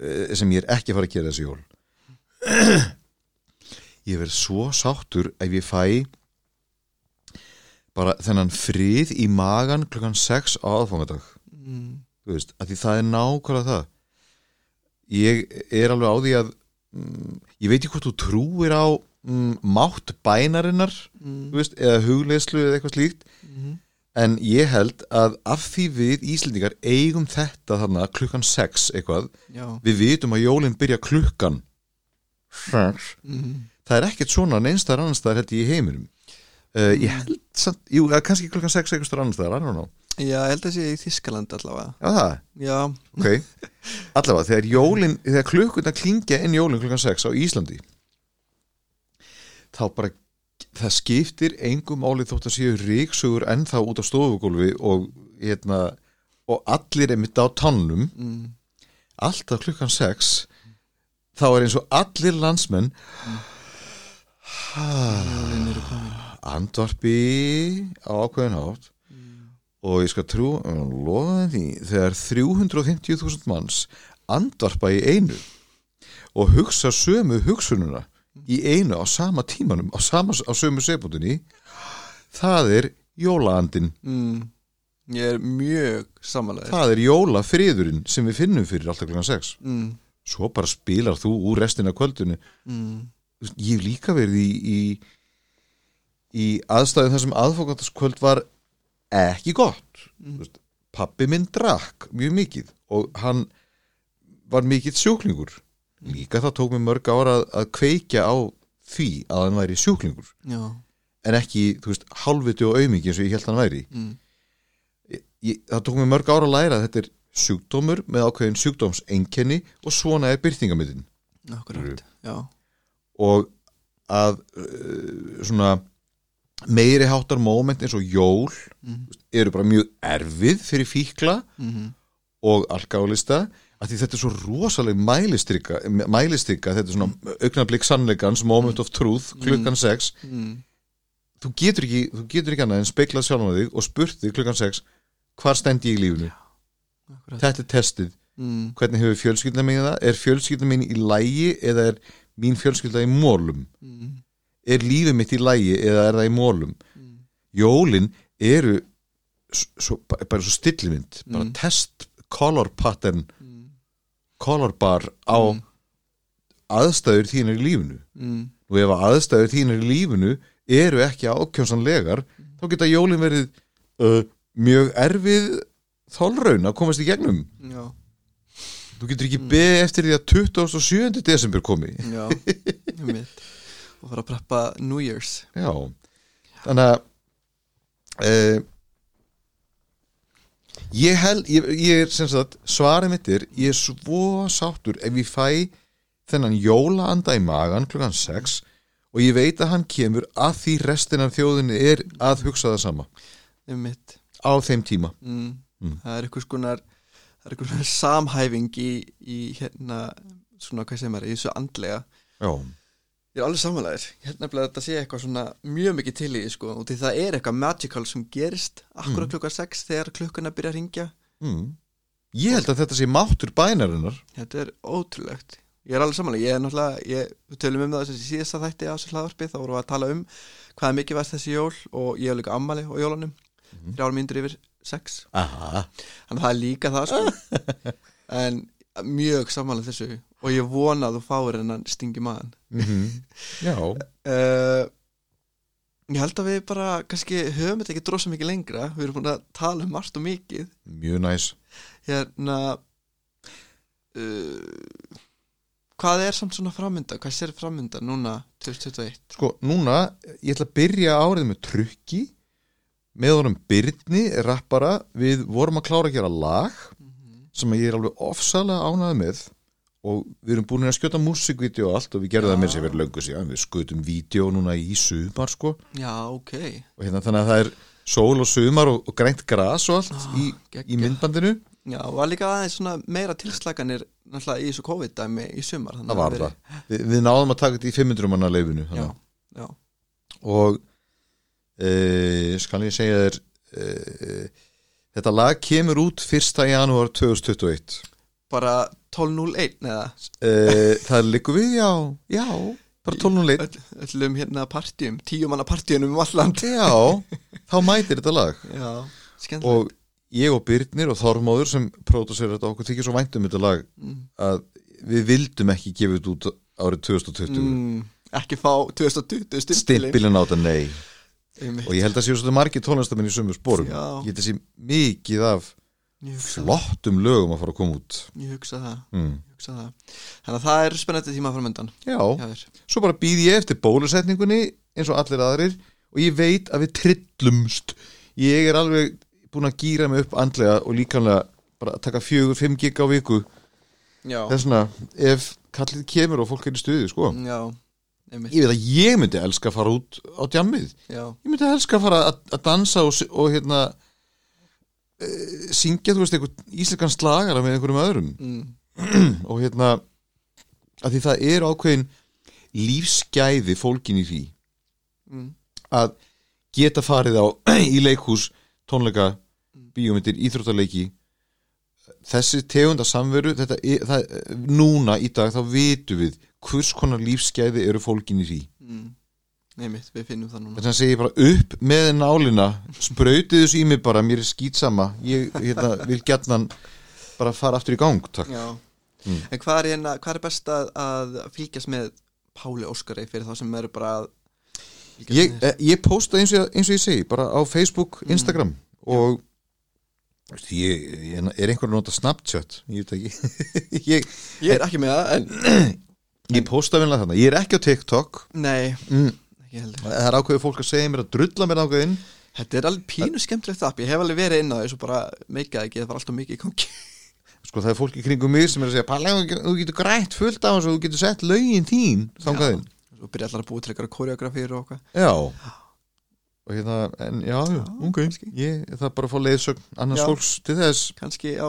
eh, sem ég er ekki að fara að gera þessi jól Ég verð svo sáttur ef ég fæ bara þennan frið í magan klukkan 6 á aðfangadag mm. þú veist, að því það er nákvæmlega það ég er alveg á því að mm, ég veit ekki hvort þú trúir á mm, mátt bænarinnar Mm. þú veist, eða hugleyslu eða eitthvað slíkt Mm. En ég held að af því við Íslendingar eigum þetta þarna klukkan 6 eitthvað, Já. við vitum að jólinn byrja klukkan 6 mm. það er ekkert svona neinstar annarstaðar held ég í heiminum. Uh, ég held samt, jú, kannski klukkan 6 eitthvað annarstaðar, I don't know. Já, ég held að sé í Þískaland allavega. Já, það, Já, ok. Allavega, þegar jólin, þegar klukkuna klingja inn jólin klukkan 6 á Íslandi þá bara það skiptir engum máli þótt að séu ríksugur ennþá út á stofugólfi og hérna og allir er mitt á tannum mm. alltaf klukkan 6 þá er eins og allir landsmenn eru komin. Andvarpi á ákveðin hátt. Og ég skal trú lofa því þegar 350.000 manns andvarpa í einu og hugsa sömu hugsununa í einu á sama tímanum á, sama, á sömu sekundinni það er jólaandin mm. Ég er mjög samanlega það er jólafriðurinn sem við finnum fyrir alltaf klukkan 6 mm. svo bara spilar þú úr restina kvöldinu mm. Ég hef líka verið í í, í aðstæðum þar sem aðfókandaskvöld var ekki gott mm. pappi minn drakk mjög mikið og hann var mikill sjúklingur líka það tók mér mörg ára að, að kveikja á því að hann væri sjúklingur. Já. En ekki, þú veist, hálfviti og aumingi eins og ég held hann væri. Mm. ég, ég, það tók mér mörg ára að læra að þetta er sjúkdómur með ákveðin sjúkdómsenkenni og svona er já. Og að uh, svona meiri háttar moment eins og jól mm. eru bara mjög erfið fyrir fíkla Mm. og alkálista að þetta er svo rosaleg mælistrykka mælistrykka, þetta er svona augnablik sannleikans, moment of truth klukkan 6, Mm. þú getur ekki þú getur ekki annað en speiklað sjálfum á þig og spurt þig klukkan 6, hvar stend ég í lífinu Akkurat þetta er testið, mm. hvernig hefur fjölskyldna mín það, er fjölskyldna mín í lægi eða er mín fjölskylda í mólum Mm. er lífið mitt í lægi eða er það í mólum Mm. jólin eru svo, bara svo stillimind bara Mm. test color pattern Mm. Color bar á Mm. aðstæður þínar í lífinu. Mm. og ef að aðstæður þínar í lífinu eru ekki ákjónsanlegar þá geta jólin verið uh, mjög erfið þolraun að komast í gegnum. Já, þú getur ekki beðið eftir því að 27. desember komi. Já Ég mitt Og fara að preppa New Year's. Já, þannig að uh, ég held ég, ég er sem sagt, svarið mitt er ég er svo sáttur ef ég fæ þennan jólaanda í magan klukkan 6 og ég veit að hann kemur að því restin af þjóðinni er að hugsa það sama. Ég mitt á þeim tíma. Mm. Mm. Það er eitthvað skonar Það er eitthvað samhæfing í, í hérna Svona hvað sem er, í þessu andlega. Já, Ég er alveg samanlegaður Ég held nefnilega að þetta sé eitthvað svona mjög mikið til í sko Og því það er eitthvað magical sem gerist Akkurat Mm. klukkan 6 þegar klukkuna byrja að ringja mm. ég held að þetta sé máttur bænarinnar. Þetta er ótrúlegt. Ég er alveg samanlega, ég er náttúrulega ég, Við tölum um það þessi síðasta þætti á þessu hlaðvarpi. Þá vorum við að tala um hvað er mikið væst þessi jól Og ég hef líka ammali á jólunum. Mhm. Þrjár mínútur yfir sex. Aha, Þannig að það er líka það sko. En mjög samanlega þessu Og ég vona að þú fáir hennan stingi maðan mm já. Uh, Ég held að við bara, kannski, höfum þetta ekki drosa mikið lengra. Við erum búin að tala um margt og mikið. Mjög næs. Hérna uh, Hvað er samt svona framönda? Hvað sér framönda núna 2021? Sko, núna, ég ætla að byrja árið með trukki með honum Byrni, rappara. Við vorum að klára að gera lag sem ég er alveg ofsalega ánægð með og við erum búin að skjóta músikvídeó og allt og við gerðum það með sér verið löngu síðan. Við skutum vídeo núna í sumar sko. Já, ok. Og hérna þannig að það er sól og sumar og, og grænt gras og allt Ah, í, í myndbandinu. Já, og var líka aðeins svona meira tilslaganir náttúrulega í þessu COVID-dæmi í sumar það að var það. Við, við náðum að taka þetta í 500 manna leifinu Já, já, og e, skal ég segja þér e, þetta lag kemur út 1. janúar 2021 bara 12.01 eða? E, það liggur við, já, já. Bara 12.01 öll, öllum hérna partjum, tíu manna partjunum um alland já, þá mætir þetta lag. Já, skemmtilegt. Og ég og Byrnir og Þormóður sem pródúsir þetta okkur þykir svo vænt um þetta lag mm. að við vildum ekki gefa þetta út árið 2020 Mm, Ekki fá 2020 stimpilin stimpilin á þetta, nei. Einmitt. og ég held að séu svolítið margir tónlistamenn í sömu sporum. Ég held að sé mikið af flottum lögum að fara að koma út. Ég hugsa það. Mm. Ég hugsa það. Þannig að það er spennandi tíma framöndan já, hjá þér. svo bara býð ég eftir bólusetningunni eins og allir aðrir og ég veit að við trillumst. Ég er alveg búin að gýra mig upp andlega og líkanlega bara að taka fjögur, fimm gig á viku. Já, þess vegna, ef kallið kemur og fólk er í stuði, sko. Já, ég veit að ég myndi elska að fara út á djammið. Já, ég myndi elska að fara að, að dansa og, og hérna syngja, þú veist, einhvern íslenkan slagara með einhverjum öðrum. Mm, og hérna að því það er ákveðin lífsgæði fólkin í því mm, að geta farið á í leikhús, tónleika bíómyndir, íþróttaleiki. Þessi tegunda samveru þetta er, það, núna í dag þá vitum við hvers konar lífsgæði eru fólkin í því. Mm, Einmitt, við finnum það núna. Þess að segja bara upp með nálina sprautið þessu í mig bara, mér er skýtsama ég hérna, vil gætnan bara fara aftur í gang, takk. Já. Mm. En hvað er, hérna, hvað er best að, að fylgjast með Páli Óskari fyrir þá sem eru bara ég, eh, ég posta eins og, eins og ég segi bara á Facebook, Instagram og veist, ég, ég er einhver að nota Snapchat? Ég veit ekki. Ég, Ég er ekki með það, en ég posta vinlega þarna, ég er ekki á TikTok. Nei, mm. Það er ákveðið fólk að segja mér að drulla mér ákveðin Þetta er alveg pínu skemmtilegt app Ég hef alveg verið inn á þessu bara meikað ekki Það var alltaf mikið í gangi. Sko það er fólk í kringum mig sem er að segja Palli, þú getur grætt fullt á þessu þú getur sett lögin þín þangaðinn Svo byrja allar að búa til eitthvað koreografíur og okkar já. Og hérna, en já, já ok. kannski. ég það er bara að fá leiðsögn annars Já. fólks til þess. Kannski á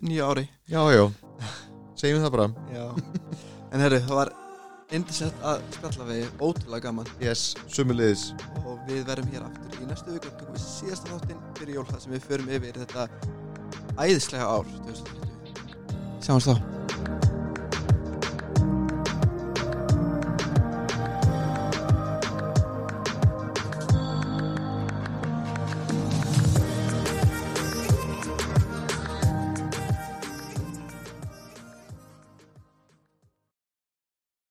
nýja ári. Já, já, segjum það bara. Já. En herru, það var indislegt að spjalla við Ótrúlega gaman. Yes, sumulegis Og við verðum hér aftur í næstu viku. Tökum við síðasta þáttinn fyrir jól Það sem við förum yfir þetta æðislega ár 2020 Sjáumst þá